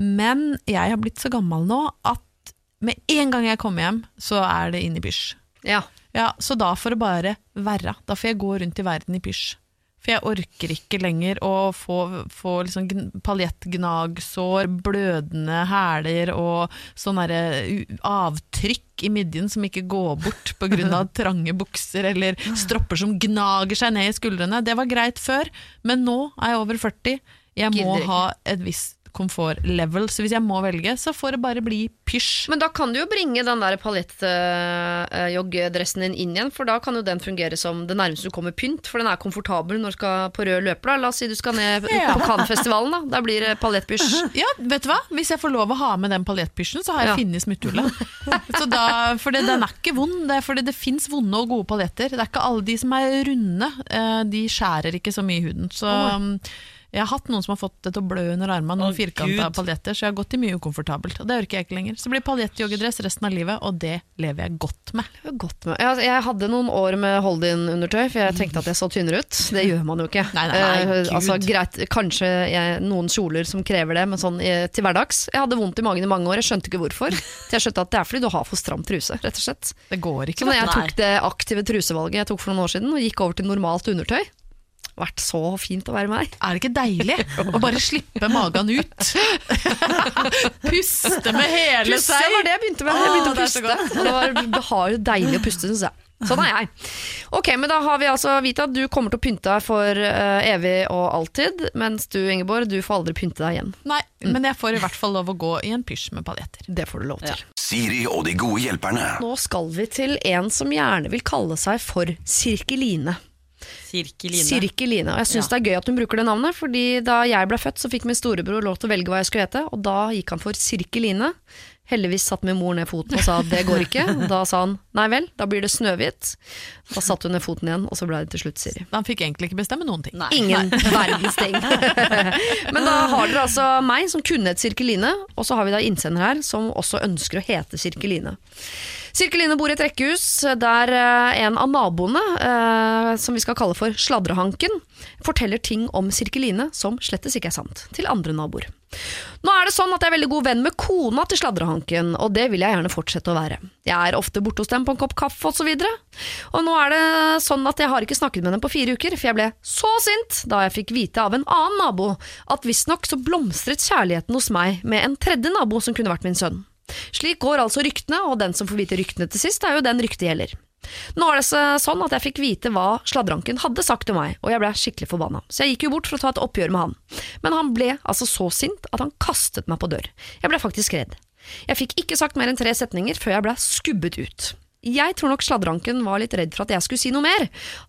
Men jeg har blitt så gammel nå at med en gang jeg kommer hjem, så er det inn i pysj.
Ja.
Ja, så da får det bare være. Da får jeg gå rundt i verden i pysj. For jeg orker ikke lenger å få, få liksom paljettgnagsår, blødende hæler og sånn avtrykk i midjen som ikke går bort pga. (laughs) trange bukser eller stropper som gnager seg ned i skuldrene. Det var greit før, men nå er jeg over 40. Jeg må ha et visst komfortlevel, så hvis jeg må velge, så får det bare bli pysj.
Men da kan du jo bringe den der paljettjoggedressen din inn igjen, for da kan jo den fungere som det nærmeste du kommer pynt, for den er komfortabel når du skal på rød løper. Da. La oss si du skal ned
Ja.
på Cannes-festivalen, da. Da blir det paljettpysj. (laughs)
Ja, vet du hva? Hvis jeg får lov å ha med den paljettpysjen, så har jeg
Ja.
funnet smutthullet. (laughs) For det, den er ikke vond, det er fordi det fins vonde og gode paljetter. Det er ikke alle de som er runde, eh, de skjærer ikke så mye i huden. Så um, jeg har hatt noen som har fått det til å blø under armene, noen firkanta paljetter, så jeg har gått i mye ukomfortabelt. Og det orker jeg ikke lenger. Så det blir paljettjoggedress resten av livet, og det lever jeg godt med.
Jeg, Godt med. Jeg, jeg hadde noen år med hold-in-undertøy, for jeg tenkte at jeg så tynnere ut. Det gjør man jo ikke.
Nei, nei, nei,
Eh, altså, greit, kanskje jeg, noen kjoler som krever det, men sånn eh, til hverdags. Jeg hadde vondt i magen i mange år, jeg skjønte ikke hvorfor. Til jeg skjønte at det er fordi du har for stram truse, rett og slett.
Det går ikke.
Så når jeg tok det aktive trusevalget jeg tok for noen år siden, og gikk over til normalt undertøy, vært så fint å være meg.
Er det ikke deilig (laughs) å bare slippe magen ut? (laughs) Puste med hele
Puste
seg.
var det jeg begynte med. Jeg begynte å
det
puste. Og det var behagelig og deilig å puste, syns jeg. Sånn er jeg. Ok, men da har vi altså Vita, du kommer til å pynte deg for uh, evig og alltid, mens du, Ingeborg, du får aldri pynte deg igjen.
Nei, men jeg får i hvert fall lov å gå i en pysj med paljetter.
Det får du lov til.
Ja.
Siri og de gode hjelperne.
Nå skal vi til en som gjerne vil kalle seg for Sirkeline.
Sirkeline.
Sirkeline. Og jeg syns
Ja.
det er gøy at hun bruker det navnet, fordi da jeg ble født, så fikk min storebror lov til å velge hva jeg skulle hete, og da gikk han for Sirkeline. Heldigvis satte min mor ned foten og sa at det går ikke. Da sa han nei vel, da blir det Snøhvit. Da satte hun ned foten igjen, og så ble det til slutt Siri.
Han fikk egentlig ikke bestemme noen ting.
Nei.
Ingen (laughs) verdens ting. (laughs) Men da har dere altså meg som kunne hett Sirkeline, og så har vi da innsender her som også ønsker å hete Sirkeline. Sirkeline bor i et rekkehus der eh, en av naboene, eh, som vi skal kalle for Sladrehanken, forteller ting om Sirkeline som slettes ikke er sant, til andre naboer. Nå er det sånn at jeg er veldig god venn med kona til Sladrehanken, og det vil jeg gjerne fortsette å være. Jeg er ofte borte hos dem på en kopp kaffe osv. Og, så og nå er det sånn at jeg har ikke snakket med dem på fire uker, for jeg ble så sint da jeg fikk vite av en annen nabo at visstnok så blomstret kjærligheten hos meg med en tredje nabo som kunne vært min sønn. Slik går altså ryktene, og den som får vite ryktene til sist, er jo den ryktet gjelder. Nå er det sånn at jeg fikk vite hva sladranken hadde sagt til meg, og jeg ble skikkelig forbanna. Så jeg gikk jo bort for å ta et oppgjør med han. Men han ble altså så sint at han kastet meg på dør. Jeg ble faktisk redd. Jeg fikk ikke sagt mer enn tre setninger før jeg ble skubbet ut. Jeg tror nok sladranken var litt redd for at jeg skulle si noe mer.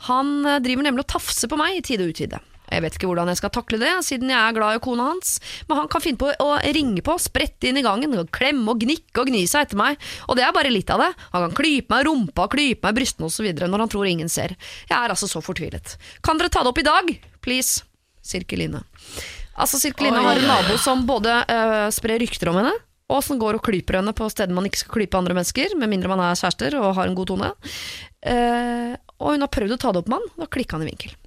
Han eh, driver nemlig og tafser på meg i tide og utide. Jeg vet ikke hvordan jeg skal takle det, siden jeg er glad i kona hans, men han kan finne på å ringe på, sprette inn i gangen, og klemme og gnikke og gni seg etter meg, og det er bare litt av det. Han kan klype meg i rumpa, klype meg i brystene osv. når han tror ingen ser. Jeg er altså så fortvilet. Kan dere ta det opp i dag? Please. Sirkeline. Altså, Sirkeline har en nabo som både øh, sprer rykter om henne, og som går og klyper henne på steder man ikke skal klype andre mennesker, med mindre man er kjærester og har en god tone. Uh, og hun har prøvd å ta det opp med han, da klikka han i vinkel.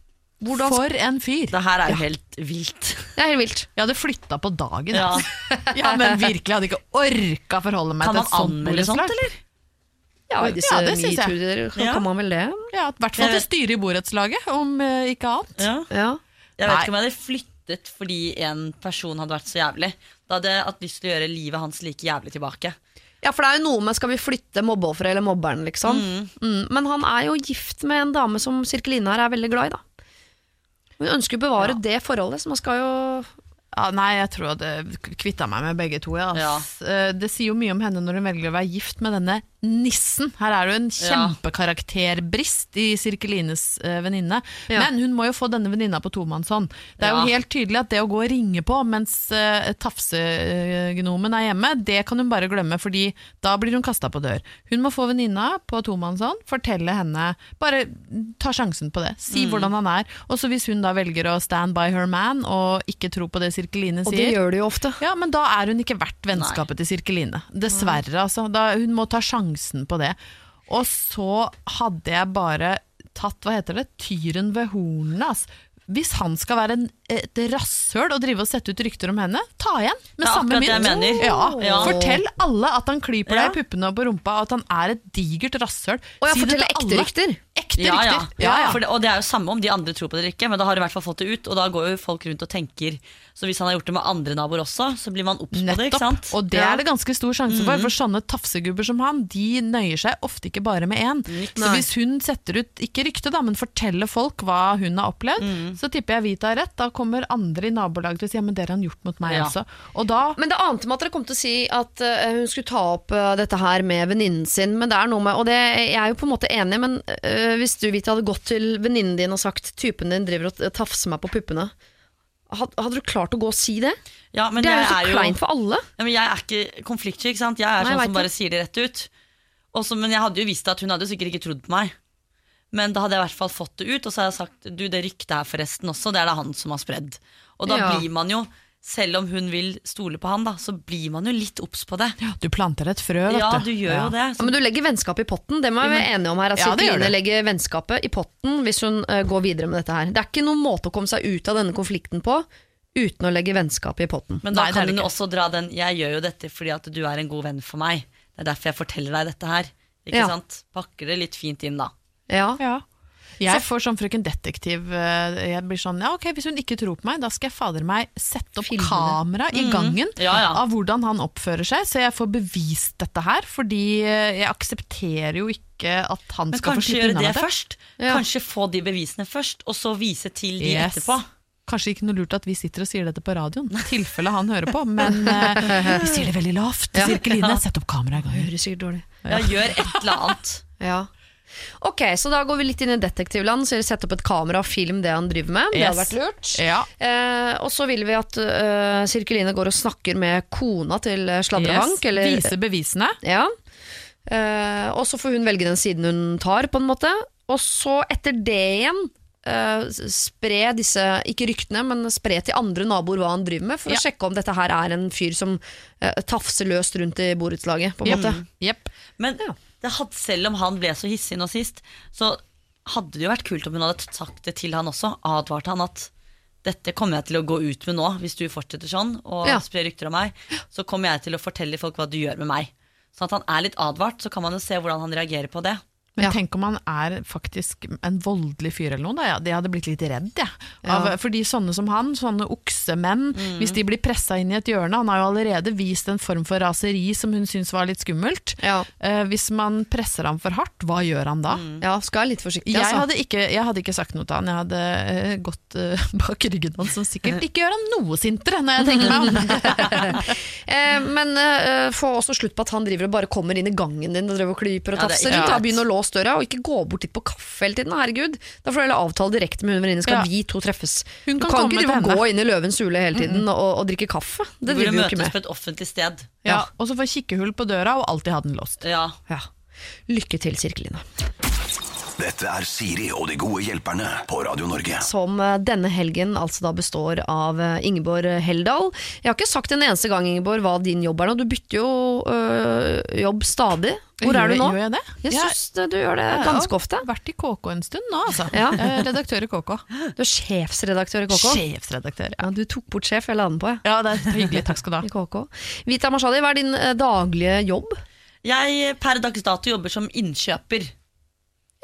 Hvordan
For en fyr!
Det her er jo helt vilt.
Det er helt vilt.
Jeg hadde flytta på dagen.
Ja. (laughs)
Ja, men virkelig hadde ikke orka forholde meg
Kan
til et sånt
anmelde sånt,
borettslag.
eller?
Ja, i disse
Ja, jeg.
metoo-er kan,
Ja.
kan man vel det.
Ja, I hvert fall til styret i borettslaget, om uh, ikke annet.
Ja.
Ja.
Jeg vet
Nei.
ikke om jeg hadde flyttet fordi en person hadde vært så jævlig. Da hadde jeg hatt lyst til å gjøre livet hans like jævlig tilbake.
Ja, for det er jo noe med skal vi flytte mobbeofferet eller mobberen, liksom. Mm. Men han er jo gift med en dame som Sirkeline her er veldig glad i, da. Hun ønsker å bevare det forholdet, så man skal jo
Ja, nei, jeg tror jeg hadde kvitta meg med begge to. Ja, ass. Eh, Det sier jo mye om henne når hun velger å være gift med denne nissen. Her er det jo en kjempekarakterbrist i Sirkelines uh, venninne.
Ja.
Men hun må jo få denne venninna på tomannshånd. Det er
Ja.
jo helt tydelig at det å gå og ringe på mens uh, tafsegnomen er hjemme, det kan hun bare glemme, fordi da blir hun kasta på dør. Hun må få venninna på tomannshånd, fortelle henne Bare ta sjansen på det.
Mm.
Si hvordan han er. Og så hvis hun da velger å stand by her man og ikke tro på det Sirkeline
Og
sier
det gjør de jo ofte.
ja, men da er hun ikke verdt vennskapet til Sirkeline. Dessverre, altså. Da, hun må ta sjansen på det. Og så hadde jeg bare tatt, hva heter det, tyren ved hornene. Altså. Hvis han skal være en, et rasshøl å drive og sette ut rykter om henne, ta igjen med
Ja,
samme mynt. Ja.
Ja.
Fortell alle at han klyper deg i puppene og på rumpa, og at han er et digert rasshøl.
Og jeg
Si
forteller ekte
alle.
rykter.
Ekte
Ja, ja.
rykter. Ja, ja.
For det, og det er jo samme om de andre tror på det eller ikke, men da har du i hvert fall fått det ut, og da går jo folk rundt og tenker. Så hvis han har gjort det med andre naboer også, så blir man obs på det, ikke sant?
Og det
Ja.
er det ganske stor sjanse for, for sånne tafsegubber som han, de nøyer seg ofte ikke bare med én. Så hvis hun setter ut, ikke rykte da, men forteller folk hva hun har opplevd, så tipper jeg Vita har rett. Da kommer andre i nabolaget til å si ja, men det har han gjort mot meg
Ja.
også. Og da
Men det ante meg at dere kom til å si at uh, hun skulle ta opp uh, dette her med venninnen sin, men det er noe med Og det, jeg er jo på en måte enig, men uh, hvis du Vita, hadde gått til venninnen din og sagt typen din driver og tafser meg på puppene, hadde du klart å gå og si det?
Ja, men
det er jo så
jo-
kleint for alle.
Ja, men jeg er ikke konfliktsky. Jeg er
Nei,
sånn
jeg
som
det.
bare sier det rett ut. Også, men jeg hadde jo visst at hun hadde sikkert ikke trodd på meg. Men da hadde jeg i hvert fall fått det ut, og så har jeg sagt du, det ryktet her forresten også, det er det han som har spredd. Og da
Ja.
blir man jo, selv om hun vil stole på han, da, så blir man jo litt obs på det.
Ja, Du planter et frø, vet
Ja,
du.
gjør gjør jo det.
Ja, men du legger vennskapet i potten, det må vi være enige om her. At
Ja, det.
legger vennskapet i potten hvis hun uh, går videre med dette her. Det er ikke noen måte å komme seg ut av denne konflikten på uten å legge vennskapet i potten.
Men da
Nei,
kan hun også dra den 'jeg gjør jo dette fordi at du er en god venn for meg'. Det er derfor jeg forteller deg dette her. Ikke
Ja.
sant? Pakker det litt fint inn, da.
Ja.
Ja. Jeg får sånn frøken detektiv eh, Jeg blir sånn, ja ok, Hvis hun ikke tror på meg, da skal jeg fader meg sette opp
Filmene.
kamera i gangen
Ja, ja.
av hvordan han oppfører seg, så jeg får bevist dette her. Fordi eh, jeg aksepterer jo ikke at han
Men
skal få slippe unna med det.
først.
Ja.
Kanskje få de bevisene først, og så vise til de
Yes.
etterpå.
Kanskje ikke noe lurt at vi sitter og sier dette på radioen, i tilfelle han hører på, men uh, vi sier det veldig lavt.
Ja.
Sett opp kamera i gang
Høres sikkert dårlig.
Ja, gjør et eller annet.
Ja. Ok, så da går vi litt inn i detektivland, så sett opp et kamera og film det han driver med. Det
Yes.
hadde vært lurt.
Ja.
Eh, og så vil vi at uh, Sirkeline går og snakker med kona til eh, Sladrebank.
Yes.
eller-
Vise bevisene.
Ja. Eh, og så får hun velge den siden hun tar, på en måte. Og så, etter det igjen, eh, spre disse, ikke ryktene, men spre til andre naboer hva han driver med, for
Ja.
å sjekke om dette her er en fyr som eh, tafser løst rundt i borettslaget, på en måte.
Jepp.
Men hadde, selv om han ble så hissig nå sist, så hadde det jo vært kult om hun hadde sagt det til han også. Advarte han at dette kommer jeg til å gå ut med nå, hvis du fortsetter sånn og
Ja.
sprer rykter om meg. Så kommer jeg til å fortelle folk hva du gjør med meg. Sånn at han er litt advart, så kan man jo se hvordan han reagerer på det.
Men
Ja.
tenk om han er faktisk en voldelig fyr eller noe. Jeg hadde blitt litt redd, jeg. Av,
Ja.
Fordi sånne som han, sånne oksemenn, hvis de blir pressa inn i et hjørne Han har jo allerede vist en form for raseri som hun syns var litt skummelt.
Ja.
Eh, hvis man presser ham for hardt, hva gjør han da?
ja, skal være litt forsiktig,
Jeg,
altså.
hadde ikke, jeg hadde ikke sagt noe til han. Jeg hadde eh, gått eh, (laughs) bak ryggen hans, som sikkert ikke gjør han noe sintere, når jeg tenker meg om. (laughs)
Eh, men eh, få også slutt på at han driver og bare kommer inn i gangen din og driver og klyper og
er
tafser rundt.
Ja,
begynner å låse døra, og ikke gå bort dit på kaffe hele tiden. Herregud. Da får du heller avtale direkte med hun venninne, Skal
Ja.
vi to treffes?
Hun
du
kan
kan
komme
ikke
til
drive
henne.
gå inn i løvens hule hele tiden og, og drikke kaffe. Det driver vi jo ikke
møtes på et offentlig sted.
Ja, og så få kikkehull på døra, og alltid ha den låst.
Ja.
Ja. Lykke til, Sirkeline.
Dette er Siri og de gode hjelperne på Radio Norge.
Som eh, denne helgen altså da består av eh, Ingeborg Heldal. Jeg har ikke sagt en eneste gang, Ingeborg, hva din jobb er nå. Du bytter jo øh, jobb stadig. Hvor er du nå?
Gjør jeg det?
Jeg syns du gjør det ganske ofte.
Jeg har Vært i KK en stund nå, altså.
Ja.
Redaktør i KK.
Du er sjefsredaktør i KK.
Sjefsredaktør, ja.
Ja, du tok bort sjef, jeg la den på, jeg.
Ja, det er hyggelig. Takk skal du (laughs)
I
ha.
KK. Vita Mashadi, hva er din daglige jobb?
Jeg per dags dato jobber som innkjøper.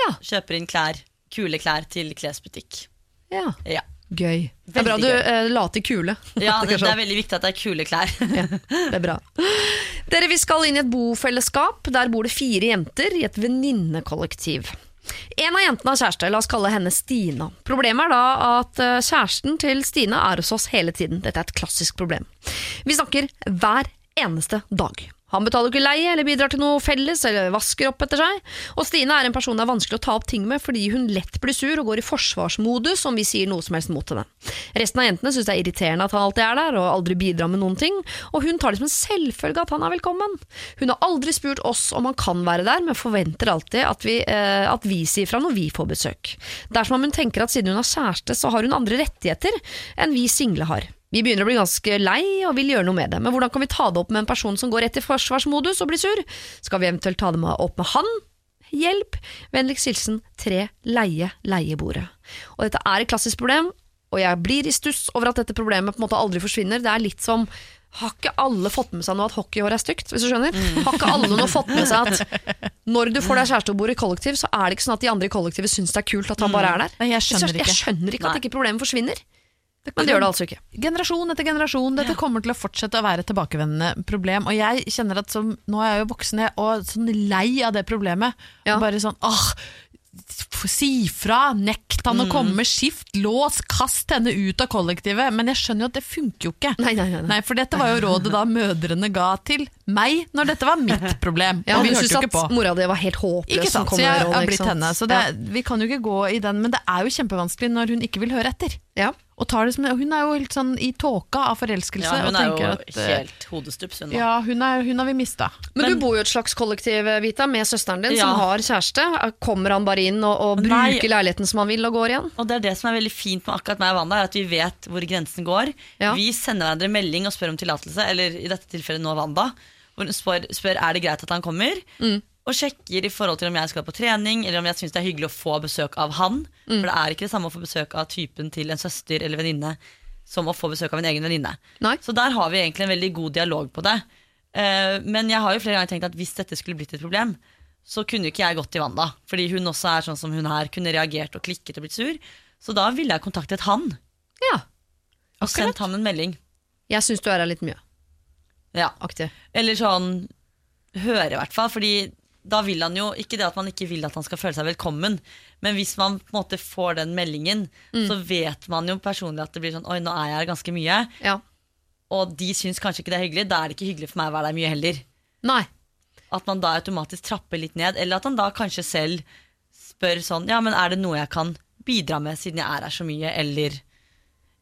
Ja.
Kjøper inn klær, kule klær til klesbutikk.
Ja.
Ja.
Gøy. Det er bra du eh, la til kule. (laughs)
Ja,
Det
det,
er sånn.
veldig viktig at det er kule klær. (laughs)
Ja, det er bra. Dere, vi skal inn i et bofellesskap. Der bor det fire jenter i et venninnekollektiv. En av jentene har kjæreste, la oss kalle henne Stina. Problemet er da at eh, kjæresten til Stina er hos oss hele tiden. Dette er et klassisk problem. Vi snakker hver eneste dag. Han betaler ikke leie eller bidrar til noe felles eller vasker opp etter seg. Og Stine er en person det er vanskelig å ta opp ting med fordi hun lett blir sur og går i forsvarsmodus om vi sier noe som helst mot henne. Resten av jentene syns det er irriterende at han alltid er der og aldri bidrar med noen ting, og hun tar det som en selvfølge at han er velkommen. Hun har aldri spurt oss om han kan være der, men forventer alltid at vi, eh, at vi sier fra når vi får besøk. Det er om hun tenker at siden hun har kjæreste, så har hun andre rettigheter enn vi single har. Vi begynner å bli ganske lei og vil gjøre noe med det, men hvordan kan vi ta det opp med en person som går rett i forsvarsmodus og blir sur? Skal vi eventuelt ta det med opp med han? Hjelp! Vennligst hilsen tre leie leiebordet. Og dette er et klassisk problem, og jeg blir i stuss over at dette problemet på en måte aldri forsvinner. Det er litt som har ikke alle fått med seg nå at hockeyhår er stygt? hvis du skjønner? Har ikke alle nå fått med seg at (laughs) når du får deg kjæreste og bor i kollektiv, så er det ikke sånn at de andre i kollektivet syns det er kult at han bare er der?
Nei, jeg skjønner ikke.
Jeg skjønner ikke at ikke problemet forsvinner. Men det gjør det altså ikke.
Generasjon etter generasjon. Dette kommer til å fortsette å være et tilbakevendende problem. Og jeg kjenner at som, nå er jeg jo voksen og sånn lei av det problemet.
Ja.
Bare sånn åh, si fra, nekt han å komme, skift, lås, kast henne ut av kollektivet. Men jeg skjønner jo at det funker jo ikke.
Nei, nei, nei, nei.
for dette var jo rådet da mødrene ga til meg når dette var mitt (laughs) problem.
Ja,
og vi hørte jo ikke på.
mora di var helt håpløs
Ikke sant, så jeg har blitt henne. Så det, vi kan jo ikke gå i den, men det er jo kjempevanskelig når hun ikke vil høre etter.
Ja.
Og tar det som, hun er jo helt sånn i tåka av forelskelse.
Ja, hun
og
er jo
at, eh,
helt hodestups, hun nå.
Ja, hun, er, hun har vi mista.
Men,
Men-
du bor jo i et slags kollektiv, Vita, med søsteren din,
Ja.
som har kjæreste. Kommer han bare inn og, og
Nei.
bruker leiligheten som han vil, og går igjen?
Og det er det som er veldig fint med akkurat meg og Wanda, er at vi vet hvor grensen går.
Ja.
Vi sender hverandre melding og spør om tillatelse, eller i dette tilfellet nå Wanda. Hvor hun spør, spør er det greit at han kommer, og sjekker i forhold til om jeg skal på trening, eller om jeg syns det er hyggelig å få besøk av han. For det er ikke det samme å få besøk av typen til en søster eller venninne som å få besøk av en egen venninne. Så der har vi egentlig en veldig god dialog på det. Uh, men jeg har jo flere ganger tenkt at hvis dette skulle blitt et problem, så kunne jo ikke jeg gått til Wanda. Fordi hun også er sånn som hun her, kunne reagert og klikket og blitt sur. Så da ville jeg kontaktet han
Ja.
og sendt han en melding.
Jeg syns du er her litt mye.
Ja.
Aktiv.
Eller sånn høre, i hvert fall. Fordi da vil han jo Ikke det at man ikke vil at han skal føle seg velkommen, men hvis man på en måte får den meldingen, så vet man jo personlig at det blir sånn Oi, nå er jeg her ganske mye.
Ja.
Og de syns kanskje ikke det er hyggelig. Da er det ikke hyggelig for meg å være der mye heller.
Nei.
At man da automatisk trapper litt ned, eller at han da kanskje selv spør sånn Ja, men er det noe jeg kan bidra med siden jeg er her så mye, eller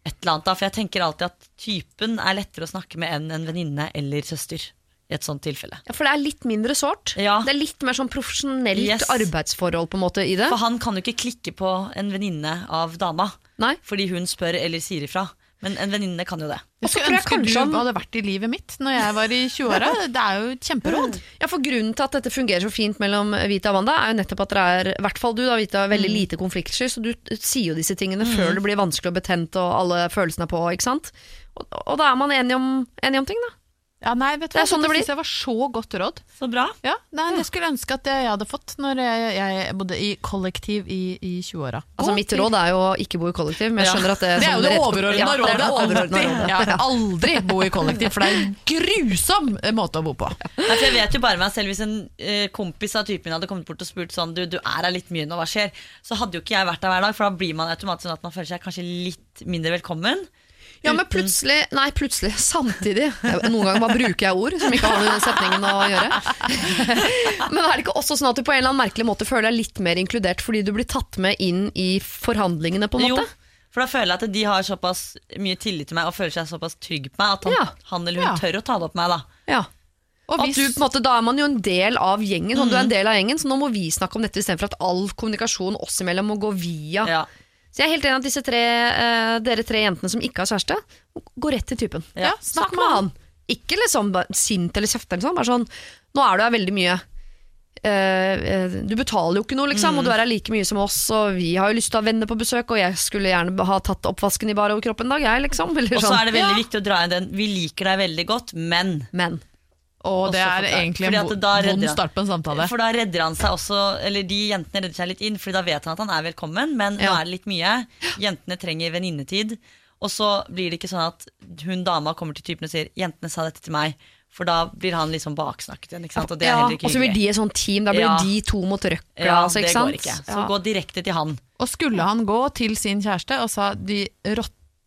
et eller annet da? For jeg tenker alltid at typen er lettere å snakke med enn en venninne eller søster. I et sånt tilfelle.
Ja, For det er litt mindre sårt.
Ja.
Det er litt mer sånn profesjonelt
Yes.
arbeidsforhold på en måte i det.
For han kan jo ikke klikke på en venninne av dama
Nei.
fordi hun spør eller sier ifra. Men en venninne kan jo det.
Og
Jeg
så
skulle ønske
kanskje
du hadde vært i livet mitt når jeg var i 20-åra. (laughs) Det er jo et kjemperåd.
Ja, for Grunnen til at dette fungerer så fint mellom Vita og Wanda, er jo nettopp at dere er, i hvert fall du da, Vita, veldig lite konfliktsky, så du sier jo disse tingene før det blir vanskelig og betent og alle følelsene er på, ikke sant? Og, og da er man enige om, enige om ting, da.
Ja, nei, vet du
Det er
hva?
sånn det blir.
jeg var så godt råd.
Så bra.
Ja, nei, Jeg skulle ønske at jeg hadde fått når jeg, jeg bodde i kollektiv i, i 20-åra.
Altså Mitt råd er jo å ikke bo i kollektiv, men jeg skjønner at det,
Det er jo
sånn
det
rett-
overordna
Ja, det er
rådet.
det overordnede
Alltid.
rådet.
Ja, aldri bo i kollektiv, for det er en grusom måte å bo på.
Nei, for jeg vet jo bare meg selv Hvis en eh, kompis av typen min hadde kommet bort og spurt sånn Du, du er her litt mye nå, hva skjer? Så hadde jo ikke jeg vært der hver dag, for da blir man automatisk sånn at man føler seg kanskje litt mindre velkommen.
Ja, men plutselig Nei, plutselig. (laughs) Samtidig. Noen ganger bare bruker jeg ord som ikke har med setningen å gjøre. (laughs) Men er det ikke også sånn at du på en eller annen merkelig måte føler deg litt mer inkludert fordi du blir tatt med inn i forhandlingene, på en måte?
Jo, for da føler jeg at de har såpass mye tillit til meg og føler seg såpass trygg på meg at han,
Ja.
han eller hun
Ja.
tør å ta det opp med meg. da
Ja.
Og
At
hvis,
du, måte, da er man jo en del av gjengen, sånn, du er en del av gjengen, så nå må vi snakke om dette istedenfor at all kommunikasjon oss imellom må gå via.
Ja.
Så jeg er helt enig at disse tre, eh, dere tre jentene som ikke har kjæreste, gå rett til typen.
Ja,
Snakk med han. Ikke liksom bare sint eller kjefte eller sånn, bare sånn Nå er du her veldig mye. Eh, eh, du betaler jo ikke noe, liksom, og du er her like mye som oss, og vi har jo lyst til å ha venner på besøk, og jeg skulle gjerne ha tatt oppvasken i bar overkropp en dag, jeg, liksom. (laughs) Eller
Og så
sånn.
er det veldig viktig å dra inn den Vi liker deg veldig godt, men
Men.
Og det er egentlig en vond start på en samtale.
For da redder han seg også Eller de jentene redder seg litt inn, Fordi da vet han at han er velkommen, men nå er det litt mye. Jentene trenger venninnetid. Og så blir det ikke sånn at hun dama kommer til typen og sier 'jentene sa dette til meg'. For da blir han liksom baksnakket igjen. Og det er
Ja,
heller ikke hyggelig.
og så blir de et sånt team. Da blir
Ja.
de to mot røkla.
Ja,
altså,
det går ikke. Så
Ja.
gå direkte til han.
Og skulle han gå til sin kjæreste og sa de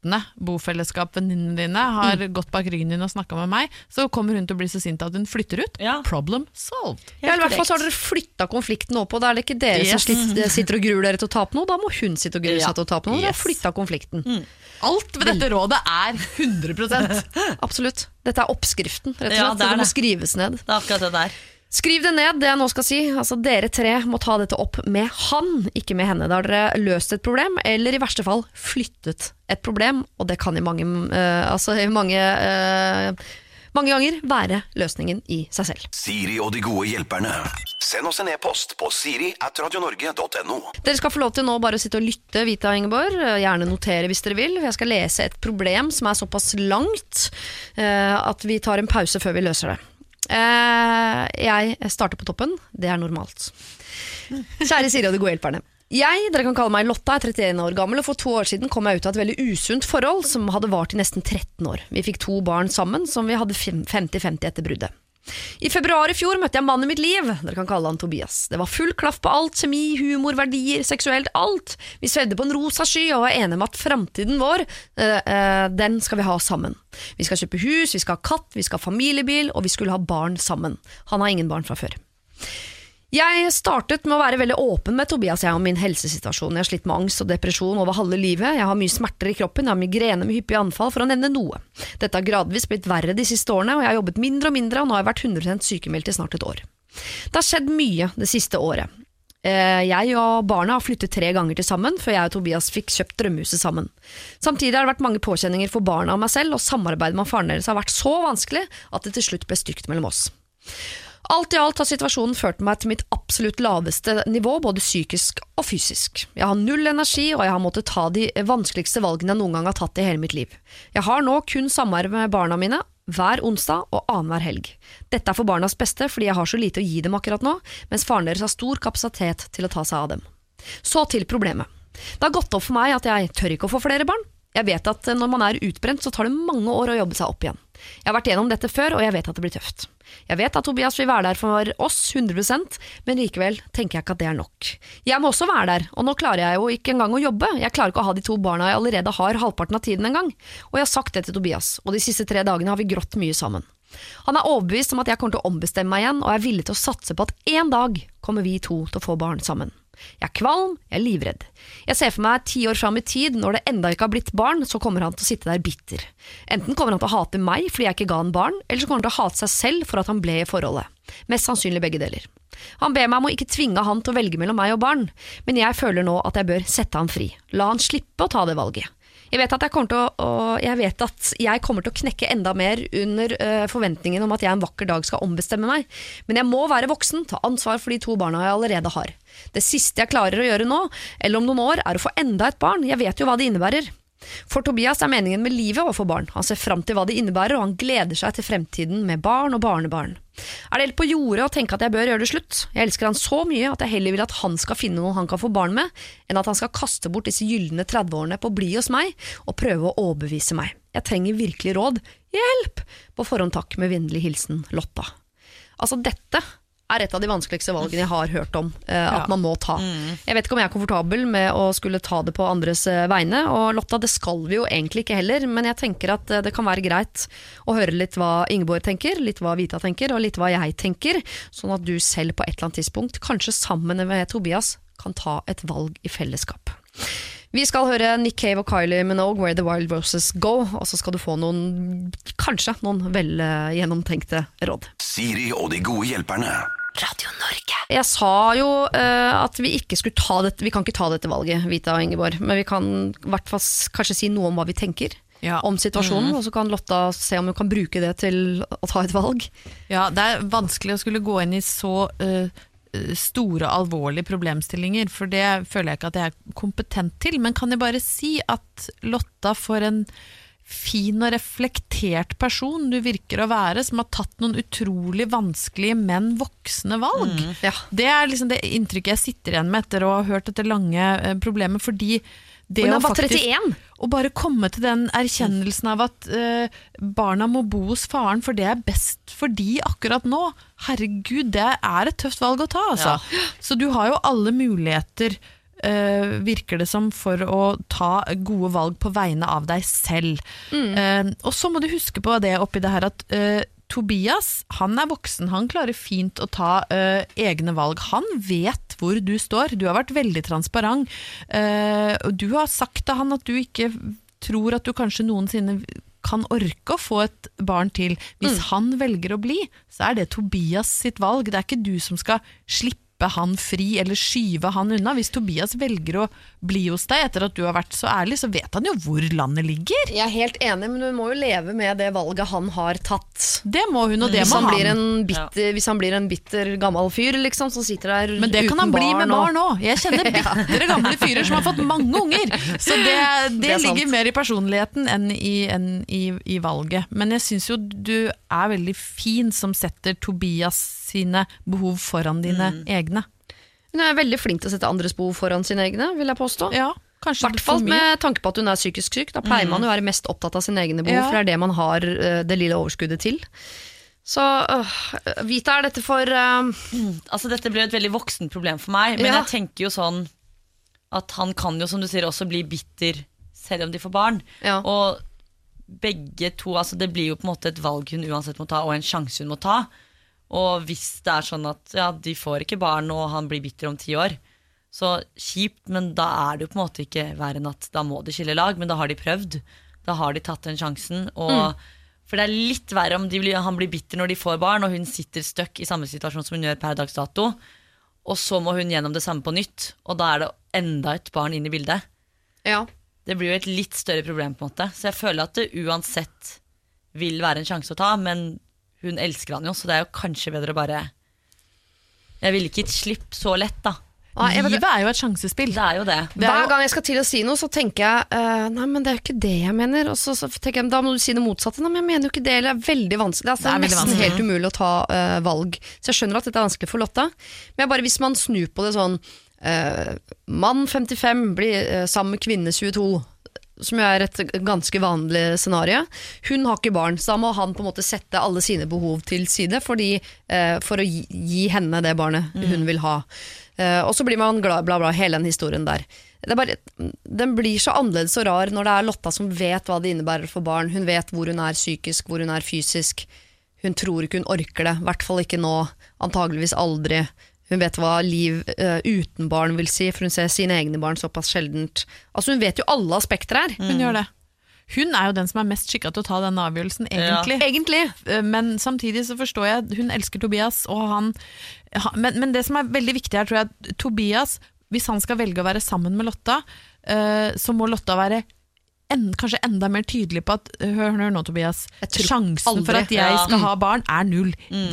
råtne bofellesskap-venninnene dine har
Mm.
gått bak ryggen din og snakka med meg, så kommer hun til å bli så sint at hun flytter ut.
Ja.
Problem solved.
Ja, eller i hvert fall så har dere flytta konflikten opp, og da er det ikke dere
Yes.
som sitter og gruer dere til å tape noe, da må hun sitte og grue
Ja.
seg til å tape noe. Dere har
Yes.
flytta konflikten.
Alt ved dette rådet er 100 (laughs)
Absolutt. Dette er oppskriften, rett og slett.
Ja, det er
det må skrives ned.
Det er akkurat det der.
Skriv det ned, det jeg nå skal si. Altså, dere tre må ta dette opp med han, ikke med henne. Da har dere løst et problem, eller i verste fall flyttet et problem, og det kan i mange, uh, altså, i mange, uh, mange ganger være løsningen i seg selv.
Siri og de gode hjelperne. Send oss en e-post på siri at radionorge.no.
Dere skal få lov til nå bare å sitte og lytte, Vita og Ingeborg. Eh, Gjerne notere hvis dere vil. Jeg skal lese et problem som er såpass langt uh, at vi tar en pause før vi løser det. Eh, jeg starter på toppen. Det er normalt. Kjære Siri og de gode hjelperne. Jeg, dere kan kalle meg Lotta, er 31 år gammel, og for to år siden kom jeg ut av et veldig usunt forhold som hadde vart i nesten 13 år. Vi fikk to barn sammen som vi hadde 50-50 etter bruddet. I februar i fjor møtte jeg mannen i mitt liv. Dere kan kalle han Tobias. Det var full klaff på alt. Kjemi, humor, verdier, seksuelt. Alt. Vi svevde på en rosa sky og var enige om at framtiden vår, øh, øh, den skal vi ha sammen. Vi skal kjøpe hus, vi skal ha katt, vi skal ha familiebil, og vi skulle ha barn sammen. Han har ingen barn fra før. Jeg startet med å være veldig åpen med Tobias jeg om min helsesituasjon. Jeg har slitt med angst og depresjon over halve livet. Jeg har mye smerter i kroppen, jeg har migrene med hyppige anfall, for å nevne noe. Dette har gradvis blitt verre de siste årene, og jeg har jobbet mindre og mindre, og nå har jeg vært 100% sykemeldt i snart et år. Det har skjedd mye det siste året. Eh, Jeg og barna har flyttet tre ganger til sammen, før jeg og Tobias fikk kjøpt drømmehuset sammen. Samtidig har det vært mange påkjenninger for barna og meg selv, og samarbeidet med faren deres har vært så vanskelig at det til slutt ble stygt mellom oss. Alt i alt har situasjonen ført meg til mitt absolutt laveste nivå, både psykisk og fysisk. Jeg har null energi, og jeg har måttet ta de vanskeligste valgene jeg noen gang har tatt i hele mitt liv. Jeg har nå kun samvær med barna mine hver onsdag og annenhver helg. Dette er for barnas beste, fordi jeg har så lite å gi dem akkurat nå, mens faren deres har stor kapasitet til å ta seg av dem. Så til problemet. Det har gått opp for meg at jeg tør ikke å få flere barn. Jeg vet at når man er utbrent, så tar det mange år å jobbe seg opp igjen. Jeg har vært gjennom dette før, og jeg vet at det blir tøft. Jeg vet at Tobias vil være der for oss 100% men likevel tenker jeg ikke at det er nok. Jeg må også være der, og nå klarer jeg jo ikke engang å jobbe. Jeg klarer ikke å ha de to barna jeg allerede har halvparten av tiden engang. Og jeg har sagt det til Tobias, og de siste tre dagene har vi grått mye sammen. Han er overbevist om at jeg kommer til å ombestemme meg igjen, og er villig til å satse på at en dag kommer vi to til å få barn sammen. Jeg er kvalm, jeg er livredd. Jeg ser for meg ti år fram i tid, når det enda ikke har blitt barn, så kommer han til å sitte der bitter. Enten kommer han til å hate meg fordi jeg ikke ga han barn, eller så kommer han til å hate seg selv for at han ble i forholdet. Mest sannsynlig begge deler. Han ber meg om å ikke tvinge han til å velge mellom meg og barn, men jeg føler nå at jeg bør sette han fri. La han slippe å ta det valget. Jeg vet at jeg kommer til å, jeg, jeg kommer til å knekke enda mer under uh, forventningen om at jeg en vakker dag skal ombestemme meg, men jeg må være voksen, ta ansvar for de to barna jeg allerede har. Det siste jeg klarer å gjøre nå, eller om noen år, er å få enda et barn. Jeg vet jo hva det innebærer. For Tobias er meningen med livet å få barn. Han ser fram til hva det innebærer, og han gleder seg til fremtiden med barn og barnebarn. Er det helt på jordet å tenke at jeg bør gjøre det slutt? Jeg elsker han så mye at jeg heller vil at han skal finne noen han kan få barn med, enn at han skal kaste bort disse gylne 30-årene på å bli hos meg og prøve å overbevise meg. Jeg trenger virkelig råd. Hjelp! På forhånd takk med vennlig hilsen Lotta. Altså, dette er et av de vanskeligste valgene jeg har hørt om uh, at man må ta. Jeg vet ikke om jeg er komfortabel med å skulle ta det på andres eh, vegne, og Lotta, det skal vi jo egentlig ikke heller, men jeg tenker at eh, det kan være greit å høre litt hva Ingeborg tenker, litt hva Vita tenker, og litt hva jeg tenker, sånn at du selv på et eller annet tidspunkt, kanskje sammen med Tobias, kan ta et valg i fellesskap. Vi skal høre Nick Cave og Kylie Minogue, Where the Wild Roses Go, og så skal du få noen, kanskje noen vel eh, gjennomtenkte råd.
Siri og de gode hjelperne.
Jeg sa jo uh, at vi ikke skulle ta dette Vi kan ikke ta dette valget, Vita og Ingeborg, men vi kan hvert fall kanskje si noe om hva vi tenker
Ja.
om situasjonen, og så kan Lotta se om hun kan bruke det til å ta et valg.
Ja, det er vanskelig å skulle gå inn i så uh, store, alvorlige problemstillinger, for det føler jeg ikke at jeg er kompetent til. Men kan jeg bare si at Lotta får en fin og reflektert person du virker å være, som har tatt noen utrolig vanskelige, men voksne valg.
Ja.
Det er liksom det inntrykket jeg sitter igjen med etter å ha hørt dette lange eh, problemet, fordi det
Hun er bare 31.
å bare komme til den erkjennelsen av at eh, barna må bo hos faren, for det er best for de akkurat nå. Herregud, det er et tøft valg å ta, altså. Så du har jo alle muligheter, eh, virker det som, for å ta gode valg på vegne av deg selv. Eh, og så må du huske på det oppi det her at uh, Tobias han er voksen, han klarer fint å ta eh, egne valg. Han vet hvor du står, du har vært veldig transparent. Uh, du har sagt til han at du ikke tror at du kanskje noensinne kan orke å få et barn til. Hvis han velger å bli, så er det Tobias sitt valg. Det er ikke du som skal slippe han fri eller skyve han unna. Hvis Tobias velger å bli hos deg etter at du har vært så ærlig, så vet han jo hvor landet ligger.
Jeg er helt enig, men hun må jo leve med det valget han har tatt.
Det må hun, og det
Hvis
må
han,
han.
blir en bitter, hvis han blir en bitter gammel fyr liksom, som sitter der uten barn.
Men det kan han bli med
og-
barn òg. Jeg kjenner (laughs) bitre gamle fyrer som har fått mange unger. Så det, det,
Det er sant.
ligger mer i personligheten enn i, enn i, i valget. Men jeg syns jo du er veldig fin som setter Tobias sine behov foran dine
Mm.
egne.
Hun er veldig flink til å sette andres behov foran sine egne, vil jeg påstå.
Ja,
I
kanskje
hvert fall med tanke på at hun er psykisk syk. Da pleier man å være mest opptatt av sine egne behov,
Ja.
for det er det man har eh, det lille overskuddet til. Så øh, Vita, er dette for øh,
Altså Dette ble et veldig voksent problem for meg, men
Ja.
jeg tenker jo sånn at han kan jo, som du sier, også bli bitter selv om de får barn.
Ja.
Og begge to, altså det blir jo på en måte et valg hun uansett må ta, og en sjanse hun må ta. Og hvis det er sånn at ja, de får ikke barn, og han blir bitter om ti år, så kjipt, men da er det jo på en måte ikke verre enn at da må de skille lag, men da har de prøvd. Da har de tatt den sjansen. Og, For det er litt verre om de blir, han blir bitter når de får barn, og hun sitter støkk i samme situasjon som hun gjør per dags dato. Og så må hun gjennom det samme på nytt, og da er det enda et barn inn i bildet.
Ja.
Det blir jo et litt større problem, på en måte. Så jeg føler at det uansett vil være en sjanse å ta, men hun elsker han jo, så det er jo kanskje bedre å bare Jeg ville ikke gitt slipp så lett, da.
Nei, jeg
Livet er jo et sjansespill.
Det er jo det.
Det er
Hver gang jeg skal til å si noe, så tenker jeg uh, Nei, men det er jo ikke det jeg mener. Og så, så tenker jeg, Da må du si det motsatte. Nei, men jeg mener jo ikke det. Eller det er veldig vanskelig. Det er,
Det er
nesten
vanskelig.
helt umulig å ta uh, valg. Så jeg skjønner at dette er vanskelig for Lotta. Men jeg bare, hvis man snur på det sånn uh, Mann 55 blir sammen med kvinne 22. Som er et ganske vanlig scenario. Hun har ikke barn, så da må han på en måte sette alle sine behov til side fordi, eh, for å gi, gi henne det barnet hun vil ha. Eh, og så blir man glad, bla, bla, hele den historien der. Det er bare, den blir så annerledes og rar når det er Lotta som vet hva det innebærer for barn. Hun vet hvor hun er psykisk, hvor hun er fysisk. Hun tror ikke hun orker det, i hvert fall ikke nå. Antageligvis aldri. Hun vet hva liv uh, uten barn vil si, for hun ser sine egne barn såpass sjeldent. Altså Hun vet jo alle aspekter her.
Hun gjør det. Hun er jo den som er mest skikka til å ta denne avgjørelsen, egentlig.
Egentlig.
Eh, Men samtidig så forstår jeg hun elsker Tobias, og han ha- men, men det som er veldig viktig her, tror jeg, at Tobias, hvis han skal velge å være sammen med Lotta, uh, så må Lotta være en, kanskje enda mer tydelig på at Hør, hør nå, Tobias. Sjansen
aldri.
For at jeg
Ja.
skal ha barn, er null.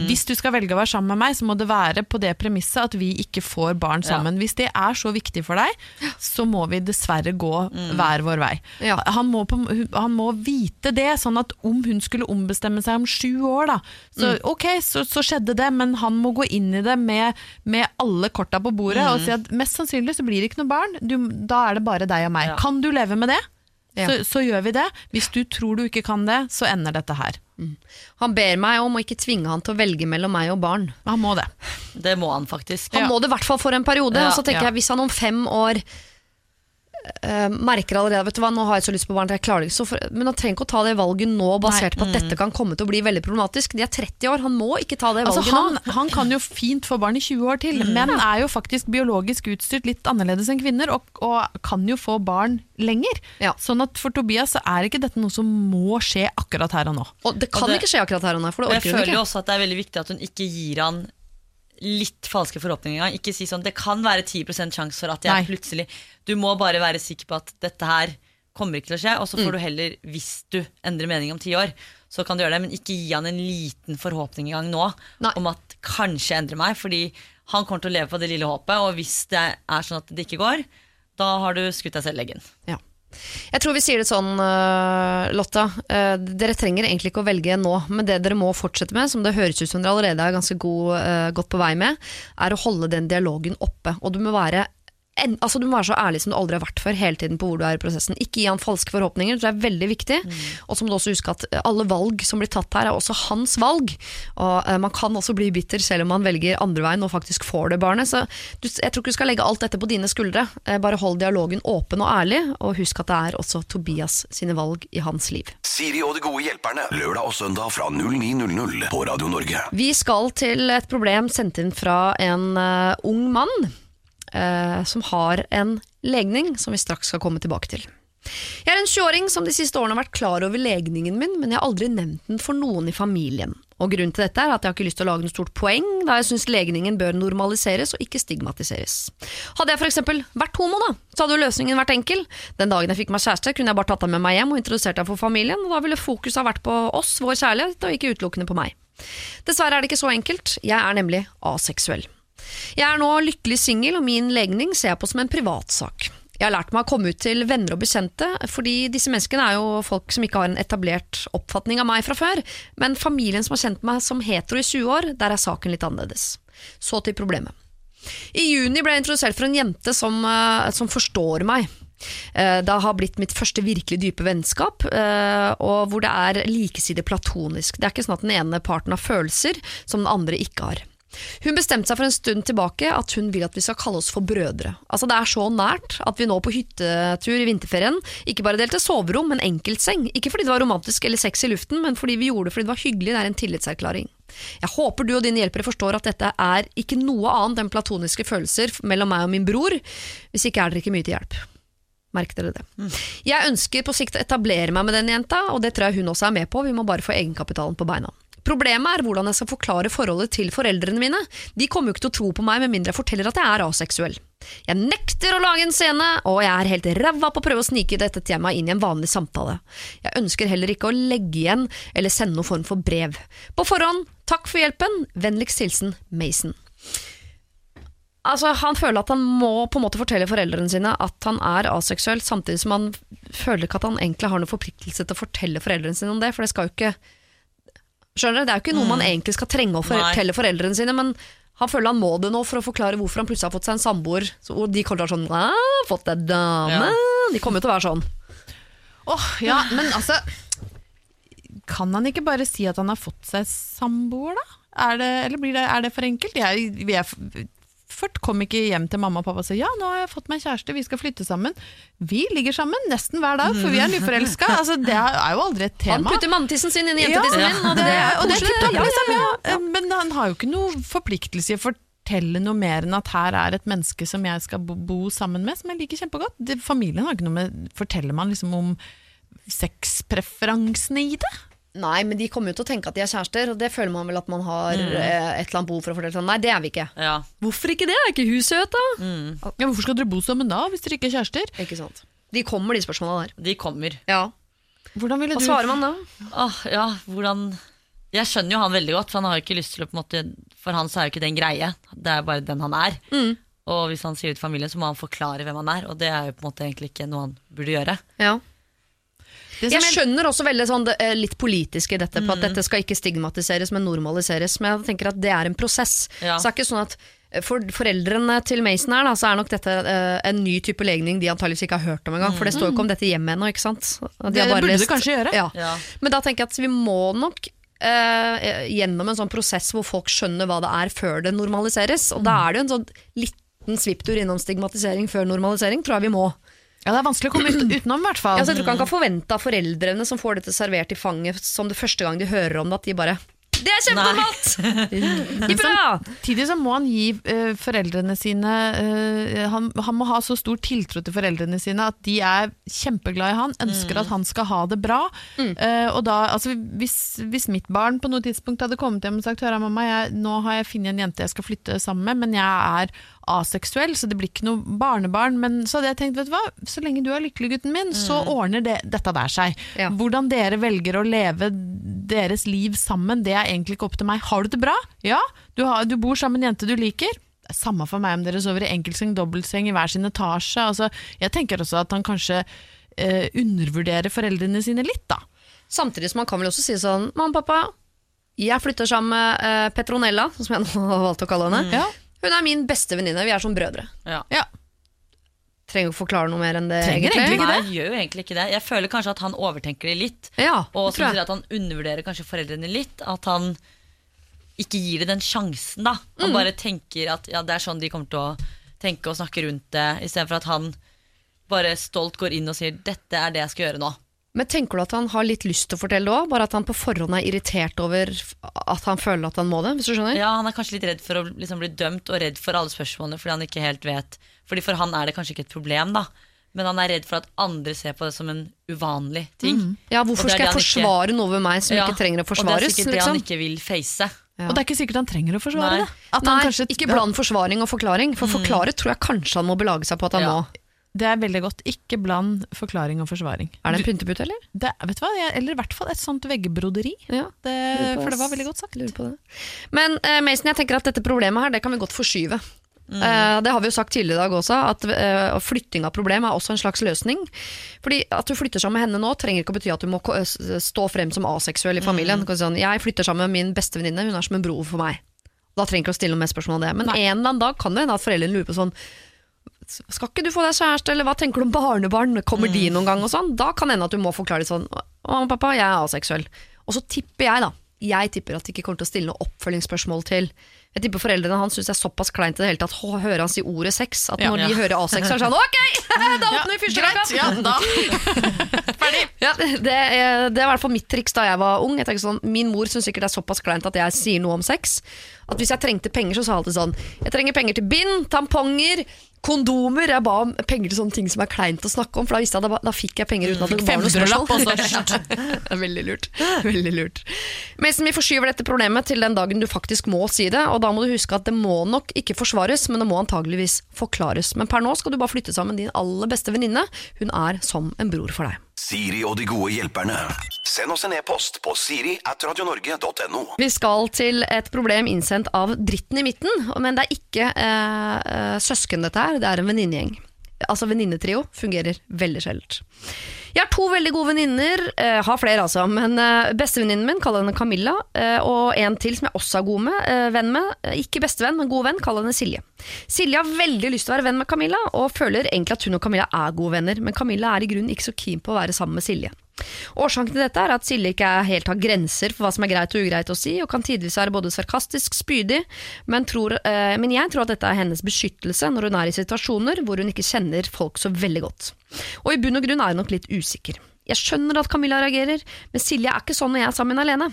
Hvis du skal velge å være sammen med meg, så må det være på det premisset at vi ikke får barn sammen. Hvis det er så viktig for deg, så må vi dessverre gå hver vår vei.
Ja.
Han, må på, han må vite det, sånn at om hun skulle ombestemme seg om sju år, da, så ok, så, så skjedde det, men han må gå inn i det med, med alle korta på bordet og si at mest sannsynlig så blir det ikke noe barn, du, da er det bare deg og meg.
Ja.
Kan du leve med det?
Ja.
Så, så gjør vi det. Hvis du tror du ikke kan det, så ender dette her.
Han ber meg om å ikke tvinge han til å velge mellom meg og barn.
Han må det.
Det må han faktisk.
Han
Ja.
må det i hvert fall for en periode.
Ja,
og så tenker
ja.
jeg Hvis han om fem år eh, merker allerede Vet du hva, nå har jeg så lyst på barn, jeg klarer det ikke. Så for, men han trenger ikke å ta det valget nå, basert på at dette kan komme til å bli veldig problematisk. De er 30 år, han må ikke ta det
Altså,
valget
han,
nå.
han kan jo fint få barn i 20 år til, men er jo faktisk biologisk utstyrt litt annerledes enn kvinner, og, og kan jo få barn lenger.
Ja.
Sånn at for Tobias så er ikke dette noe som må skje akkurat her og nå.
Og det kan
Og det-
ikke skje akkurat her og nå, for det orker hun
føler jo
føler
også at det er veldig viktig at hun ikke gir han litt falske forhåpninger engang. Ikke si sånn det kan være 10 sjanse for at jeg
Nei.
plutselig Du må bare være sikker på at dette her kommer ikke til å skje, og så
Mm.
får du heller, hvis du endrer mening om ti år, så kan du gjøre det, men ikke gi han en liten forhåpning engang nå
Nei.
om at kanskje jeg endrer meg, fordi han kommer til å leve på det lille håpet, og hvis det er sånn at det ikke går, da har du skutt deg selv i leggen.
Ja. Jeg tror vi sier det sånn, øh, Lotta. Eh, dere trenger egentlig ikke å velge nå, men det dere må fortsette med, som det høres ut som dere allerede er ganske god, øh, godt på vei med, er å holde den dialogen oppe. Og du må være altså du må være så ærlig som du aldri har vært før, hele tiden på hvor du er i prosessen. Ikke gi han falske forhåpninger, det er veldig viktig. Og så må du også huske at eh, alle valg som blir tatt her, er også hans valg. Og eh, man kan også bli bitter selv om man velger andre veien og faktisk får det barnet. Så du, jeg tror ikke du skal legge alt dette på dine skuldre. Eh, bare hold dialogen åpen og ærlig, og husk at det er også Tobias sine valg i hans liv.
Siri og de gode hjelperne. Lørdag og søndag fra 09.00 på Radio Norge.
Vi skal til et problem sendt inn fra en uh, ung mann som har en legning som vi straks skal komme tilbake til. Jeg er en 20-åring som de siste årene har vært klar over legningen min, men jeg har aldri nevnt den for noen i familien. Og Grunnen til dette er at jeg har ikke lyst til å lage noe stort poeng, da jeg syns legningen bør normaliseres og ikke stigmatiseres. Hadde jeg f.eks. vært homo, da, så hadde jo løsningen vært enkel. Den dagen jeg fikk meg kjæreste, kunne jeg bare tatt ham med meg hjem og introdusert ham for familien, og da ville fokuset ha vært på oss, vår kjærlighet, og ikke utelukkende på meg. Dessverre er det ikke så enkelt, jeg er nemlig aseksuell. Jeg er nå lykkelig singel, og min legning ser jeg på som en privatsak. Jeg har lært meg å komme ut til venner og bekjente, fordi disse menneskene er jo folk som ikke har en etablert oppfatning av meg fra før, men familien som har kjent meg som hetero i 20 år, der er saken litt annerledes. Så til problemet. I juni ble jeg introdusert for en jente som, eh, som forstår meg. Eh, Det har blitt mitt første virkelig dype vennskap, eh, og hvor det er likesidig platonisk. Det er ikke sånn at den ene parten har følelser som den andre ikke har. Hun bestemte seg for en stund tilbake at hun vil at vi skal kalle oss for brødre. Altså Det er så nært at vi nå på hyttetur i vinterferien ikke bare delte soverom, men enkeltseng. Ikke fordi det var romantisk eller sex i luften, men fordi vi gjorde det fordi det var hyggelig. Det er en tillitserklæring. Jeg håper du og dine hjelpere forstår at dette er ikke noe annet enn platoniske følelser mellom meg og min bror. Hvis ikke er dere ikke mye til hjelp. Merk dere det. Jeg ønsker på sikt å etablere meg med den jenta, og det tror jeg hun også er med på. Vi må bare få egenkapitalen på beina. Problemet er hvordan jeg skal forklare forholdet til foreldrene mine. De kommer jo ikke til å tro på meg med mindre jeg forteller at jeg er aseksuell. Jeg nekter å lage en scene, og jeg er helt ræva på å prøve å snike dette temaet inn i en vanlig samtale. Jeg ønsker heller ikke å legge igjen eller sende noen form for brev. På forhånd, takk for hjelpen. Vennligst hilsen Mason. Altså, han føler at han må på en måte fortelle foreldrene sine at han er aseksuell, samtidig som han føler ikke at han egentlig har noen forpliktelse til å fortelle foreldrene sine om det, for det skal jo ikke Skjønner du? Det er jo ikke noe man egentlig skal trenge å fortelle foreldrene sine, men han føler han må det nå for å forklare hvorfor han plutselig har fått seg en samboer, og de kommer til å være sånn «Ah, 'Fått deg dame'. De kommer jo til å være sånn.
Åh, ja, men altså Kan han ikke bare si at han har fått seg samboer, da? Er det, eller blir det, er det for enkelt? Jeg, jeg, Ført kom ikke hjem til mamma og pappa og sa ja, nå har jeg fått meg kjæreste, vi skal flytte sammen. Vi ligger sammen nesten hver dag, for vi er nyforelska. Altså, det er jo aldri et tema.
Han putter mannetissen sin inn i
Ja,
jentetissen min, og det, er
og det er
koselig. Ja, ja,
liksom,
ja.
ja. Men han har jo ikke noe forpliktelse i å fortelle noe mer enn at her er et menneske som jeg skal bo, bo sammen med, som jeg liker kjempegodt. Det, familien har ikke noe med Forteller man liksom om sexpreferansene i det?
Nei, men de kommer jo til å tenke at de er kjærester, og det føler man vel at man har eh, et eller annet behov for å fortelle sånn. Nei, det er vi ikke.
Ja.
Hvorfor ikke det? Er ikke hun søt, da?
Ja, hvorfor skal dere bo sammen da, hvis dere ikke er kjærester?
Ikke sant. De kommer, de spørsmåla der.
De kommer.
Ja.
Hvordan ville
Hva
du
svarer man da?
Åh, ja, hvordan Jeg skjønner jo han veldig godt, for han har jo ikke lyst til å på en måte For han så er jo ikke det en greie. Det er bare den han er. Og hvis han sier det til familien, så må han forklare hvem han er, og det er jo på en måte egentlig ikke noe han burde gjøre.
Ja.
Det som
Jeg
er-
skjønner også veldig sånn det, eh, litt politisk i dette, på at dette skal ikke stigmatiseres, men normaliseres. Men jeg tenker at det er en prosess.
Ja.
Så det er ikke sånn at eh, for foreldrene til Mason her, da, så er nok dette uh, en ny type legning de antageligvis ikke har hørt om engang. For det står jo ikke om dette hjemme ennå, ikke sant? De
Det
har bare
burde det kanskje gjøre.
Ja.
Ja.
Men da tenker jeg at vi må nok uh, gjennom en sånn prosess hvor folk skjønner hva det er før det normaliseres. Og da er det jo en sånn liten svipptur innom stigmatisering før normalisering, tror jeg vi må.
Ja, det er vanskelig å komme ut, utenom, i hvert fall.
Ja, så jeg tror ikke han kan forvente av foreldrene som får dette servert i fanget som det første gang de hører om det, at de bare Det er kjempenormalt! (laughs)
Samtidig så må han gi uh, foreldrene sine uh, han, han må ha så stor tiltro til foreldrene sine at de er kjempeglad i han, ønsker at han skal ha det bra. Eh, og da, altså, hvis, hvis mitt barn på noe tidspunkt hadde kommet hjem og sagt Hør mamma, jeg, nå har jeg funnet en jente jeg skal flytte sammen med, men jeg er aseksuell, så det blir ikke noe barnebarn. Men så hadde jeg tenkt, vet du hva, så lenge du er lykkelig, gutten min, så ordner det, dette der seg.
Ja.
Hvordan dere velger å leve deres liv sammen, det er egentlig ikke opp til meg. Har du det bra? Ja. Du, har, du bor sammen med en jente du liker? Er Samme for meg om dere sover i enkeltseng, dobbeltseng i hver sin etasje. Altså, jeg tenker også at han kanskje eh, undervurderer foreldrene sine litt, da.
Samtidig som man kan vel også si sånn Mamma og pappa, jeg flytter sammen med eh, Petronella, som jeg nå har valgt å kalle henne.
Ja.
Hun er min beste venninne. Vi er som brødre.
Ja.
Ja.
Trenger ikke forklare noe mer enn det,
Trenger
egentlig.
egentlig ikke
Nei, gjør jo egentlig ikke det. Jeg føler kanskje at han overtenker det litt.
Ja,
Og
så
som
tror
sier at han undervurderer kanskje foreldrene litt. At han ikke gir det den sjansen, da. Han bare tenker at ja, det er sånn de kommer til å tenke og snakke rundt det, istedenfor at han bare stolt går inn og sier 'dette er det jeg skal gjøre nå'.
Men tenker du at han har litt lyst til å fortelle det òg? Bare at han på forhånd er irritert over at han føler at han må det? Hvis du skjønner?
Ja, Han er kanskje litt redd for å liksom bli dømt og redd for alle spørsmålene fordi han ikke helt vet. Fordi For han er det kanskje ikke et problem, da. Men han er redd for at andre ser på det som en uvanlig ting.
Ja, Hvorfor skal jeg
forsvare ikke-
noe ved meg som
Ja,
ikke trenger å
Og det er sikkert det han
liksom?
ikke vil face.
Ja.
Og det er ikke sikkert han trenger å forsvare
Nei.
det. At
Nei,
han kanskje,
ikke bland forsvaring og forklaring. For forklare tror jeg kanskje han må belage seg på at han
Ja.
må.
Det er veldig godt. Ikke bland forklaring og forsvaring.
Er det en pyntepute, eller?
Det, vet du hva? Eller i hvert fall et sånt veggbroderi.
Ja.
Det, for det var veldig godt sagt.
Lurer på det. Men uh, Mason, jeg tenker at dette problemet her, det kan vi godt forskyve.
Mm.
Uh, det har vi jo sagt tidligere i dag også, at uh, flytting av problem er også en slags løsning. Fordi At du flytter sammen med henne nå, trenger ikke å bety at du må stå frem som aseksuell i familien.
Mm.
Sånn, jeg flytter sammen med min bestevenninne, hun er som en bro for meg. Da trenger ikke å stille noe mer spørsmål om det. Men en eller annen dag kan det hende at foreldrene lurer på sånn skal ikke du få deg kjæreste, eller hva tenker du om barnebarn? Kommer
Mm.
de noen gang? og sånn? Da kan det hende at du må forklare litt sånn Mamma, og pappa, jeg er aseksuell. Og så tipper jeg, da. Jeg tipper at de ikke kommer til å stille noe oppfølgingsspørsmål til Jeg tipper foreldrene hans syns det er såpass kleint i det hele tatt å høre han si ordet sex, at når de hører A-sex, så er det sånn (laughs) ok, (laughs) da åpner vi fyrstikkakka!
ja, da. (laughs)
Ja, det, er, det er i hvert fall mitt triks da jeg var ung. Jeg tenker sånn, min mor syns sikkert det er såpass kleint at jeg sier noe om sex. At hvis jeg trengte penger, så sa jeg alltid sånn Jeg trenger penger til bind, tamponger, kondomer. Jeg ba om penger til sånne ting som er kleint å snakke om, for da visste jeg da, da fikk jeg penger uten at det var noe spørsmål.
Femdrelapp, og så
det er veldig lurt. Veldig lurt. Mason, vi forskyver dette problemet til den dagen du faktisk må si det, og da må du huske at det må nok ikke forsvares, men det må antageligvis forklares. Men per nå skal du bare flytte sammen din aller beste venninne. Hun er som en bror for deg.
Siri og de gode hjelperne. Send oss en e-post på siri at radionorge.no.
Vi skal til et problem innsendt av dritten i midten, men det er ikke eh, eh, søsken dette her, det er en venninnegjeng. Altså venninnetrio fungerer veldig sjeldent. Jeg har to veldig gode venninner, Uh, har flere altså, men uh, bestevenninnen min kaller henne Camilla, Uh, og en til som jeg også er god med, venn med, ikke bestevenn, men god venn, kaller henne Silje. Silje har veldig lyst til å være venn med Camilla, og føler egentlig at hun og Camilla er gode venner, men Camilla er i grunnen ikke så keen på å være sammen med Silje. Årsaken til dette er at Silje ikke helt har grenser for hva som er greit og ugreit å si, og kan tidvis være både sarkastisk, spydig, men, tror, eh, men jeg tror at dette er hennes beskyttelse når hun er i situasjoner hvor hun ikke kjenner folk så veldig godt. Og i bunn og grunn er hun nok litt usikker. Jeg skjønner at Camilla reagerer, men Silje er ikke sånn når jeg er sammen alene.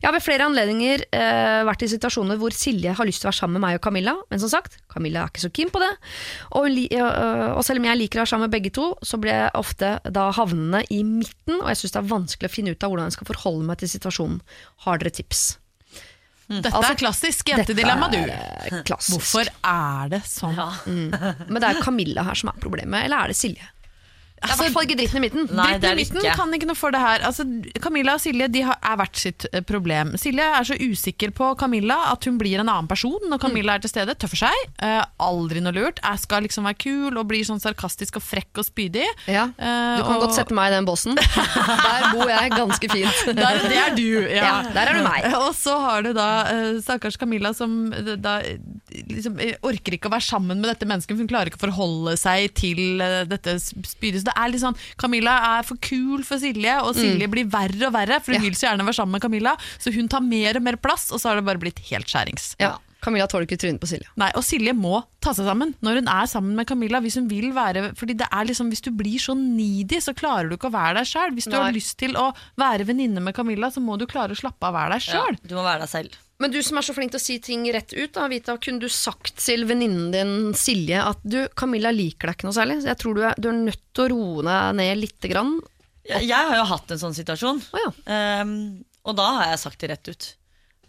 Jeg har ved flere anledninger eh, vært i situasjoner hvor Silje har lyst til å være sammen med meg og Camilla, men som sagt, Camilla er ikke så keen på det. Og, li, øh, og selv om jeg liker å være sammen med begge to, så blir jeg ofte da havnende i midten, og jeg syns det er vanskelig å finne ut av hvordan jeg skal forholde meg til situasjonen. Har dere tips?
Dette
Altså,
er klassisk jentedilemma, du.
Er, eh, klassisk.
Hvorfor er det sånn?
Men det er Camilla her som er problemet, eller er det Silje? Det er i hvert fall ikke dritten i midten.
Nei,
Dritten i midten
ikke.
kan ikke noe for det her. Altså, Camilla og Silje de har, er hvert sitt eh, problem. Silje er så usikker på Camilla at hun blir en annen person når Camilla er til stede. Tøffer seg. Uh, aldri noe lurt. Jeg skal liksom være kul og blir sånn sarkastisk og frekk og spydig.
Ja,
Eh,
Du kan
og-
godt sette meg i den bossen. (laughs) Der bor jeg ganske fint.
Der, det er du, ja.
Ja, der er du meg. (laughs)
Og så har du da uh, stakkars Camilla som da liksom orker ikke å være sammen med dette mennesket, for hun klarer ikke å forholde seg til eh, dette spydet. Så det er litt sånn, Camilla er for kul for Silje, og Silje blir verre og verre, for hun
Mm. Ja.
vil så gjerne være sammen med Camilla, så hun tar mer og mer plass, og så har det bare blitt helt skjærings.
Ja, Camilla tåler ikke trynet på Silje.
Nei, og Silje må ta seg sammen når hun er sammen med Camilla. Hvis hun vil være Fordi det er liksom, hvis du blir så needy, så klarer du ikke å være deg sjøl. Hvis du
Nei.
har lyst til å være venninne med Camilla, så må du klare å slappe av å være deg
Ja, du må være deg selv.
Men du som er så flink til å si ting rett ut, da, Vita, kunne du sagt til venninnen din Silje at du, Camilla liker deg ikke noe særlig, så jeg tror du er, du er nødt til å roe deg ned lite grann.
Jeg, jeg har jo hatt en sånn situasjon,
oh, ja.
um, og da har jeg sagt det rett ut.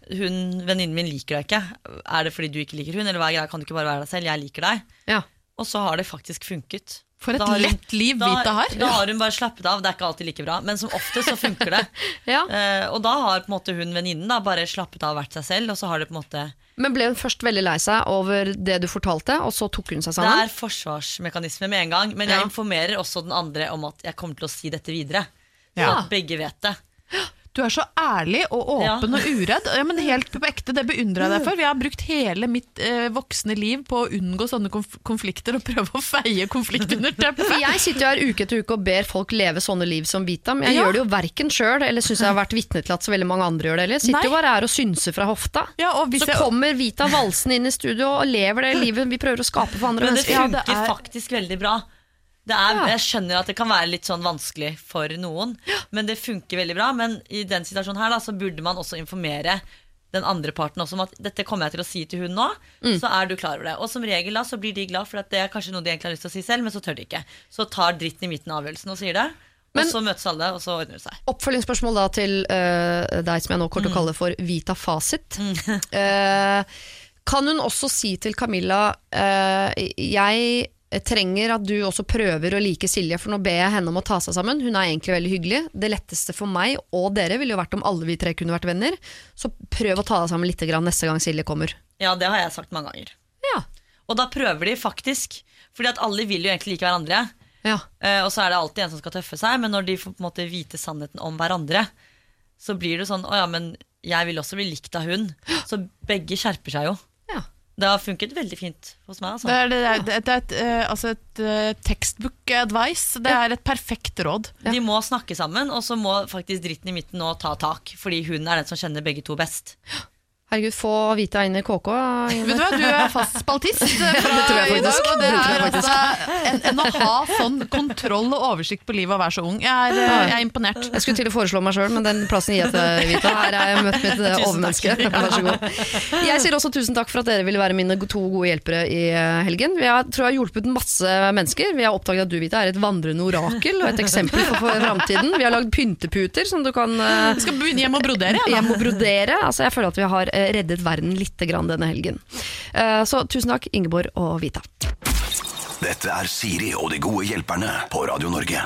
Hun, Venninnen min liker deg ikke. Er det fordi du ikke liker hun, eller hva er greia? Kan du ikke bare være deg selv? Jeg liker deg.
Ja.
Og så har det faktisk funket.
For et
Da har hun-
lett liv
da,
Vita har.
Da har hun bare slappet av. Det er ikke alltid like bra, men som ofte så funker det. (laughs)
Ja.
uh, og da har på en måte hun venninnen da bare slappet av og vært seg selv, og så har det på en måte
Men ble hun først veldig lei seg over det du fortalte, og så tok hun seg sammen?
Det er forsvarsmekanisme med en gang, men jeg
Ja.
informerer også den andre om at jeg kommer til å si dette videre. Så
Ja.
at begge vet det.
Du er så ærlig og åpen
Ja.
og uredd. Ja, men helt på ekte, Det beundrer jeg deg for. Vi har brukt hele mitt eh, voksne liv på å unngå sånne konf konflikter og prøve å feie konflikt under teppet.
Jeg sitter jo her uke etter uke og ber folk leve sånne liv som Vita, men jeg
Ja.
gjør det jo verken sjøl eller syns jeg har vært vitne til at så veldig mange andre gjør det heller. Jeg sitter
Nei.
jo bare her og synser fra hofta.
Ja, og hvis
Så
jeg-
kommer Vita valsende inn i studio og lever det livet vi prøver å skape for andre
Men det
mennesker.
Funker
det er-
faktisk veldig bra. Det er,
Ja.
Jeg skjønner at det kan være litt sånn vanskelig for noen, men det funker veldig bra. Men i den situasjonen her da, så burde man også informere den andre parten også om at dette kommer jeg til å si til hun nå,
Mm.
så er du klar over det. Og som regel da så blir de glad, for at det er kanskje noe de egentlig har lyst til å si selv, men så tør de ikke. Så tar dritten i midten av avgjørelsen og sier det,
Men-
og så møtes alle, og så ordner det seg.
Oppfølgingsspørsmål da til uh, deg som jeg nå kommer til å kalle for Vita Fasit. (laughs) Eh, kan hun også si til Camilla uh, jeg trenger at du også prøver å like Silje, for nå ber jeg henne om å ta seg sammen. Hun er egentlig veldig hyggelig. Det letteste for meg og dere ville jo vært om alle vi tre kunne vært venner. Så prøv å ta deg sammen litt grann neste gang Silje kommer.
Ja, det har jeg sagt mange ganger.
Ja.
Og da prøver de faktisk, fordi at alle vil jo egentlig like hverandre.
ja.
Uh, og så er det alltid en som skal tøffe seg, men når de får på en måte vite sannheten om hverandre, så blir det sånn Å ja, men jeg vil også bli likt av hun. Så begge skjerper seg jo.
Ja.
Det har funket veldig fint hos meg.
Det
Altså.
er, det er, det er et, uh, altså et uh, textbook advice. Det er et perfekt råd.
De må snakke sammen, og så må faktisk dritten i midten nå ta tak. Fordi hun er den som kjenner begge to best.
Herregud, få Vita inn i KK.
Vet du hva, du er fast spaltist (laughs) fra
Det tror jeg
i dag, og det er altså en, en å ha sånn kontroll og oversikt på livet og være så ung. Jeg er, eh, jeg er imponert.
Jeg skulle til å foreslå meg sjøl, men den plassen gir jeg til Vita. Her er jeg møtt mitt eh, (laughs) overmenneske. Vær så god. Jeg sier også tusen takk for at dere ville være mine to gode hjelpere i eh, helgen. Vi har, tror jeg har hjulpet masse mennesker. Vi har oppdaget at du, Vita, er et vandrende orakel og et eksempel for, for framtiden. Vi har lagd pynteputer som du kan
Vi skal hjem og brodere.
hjem og brodere. Altså, jeg føler at vi har eh, reddet verden lite grann denne helgen. Eh, Så tusen takk, Ingeborg og Vita.
Dette er Siri og de gode hjelperne på Radio Norge.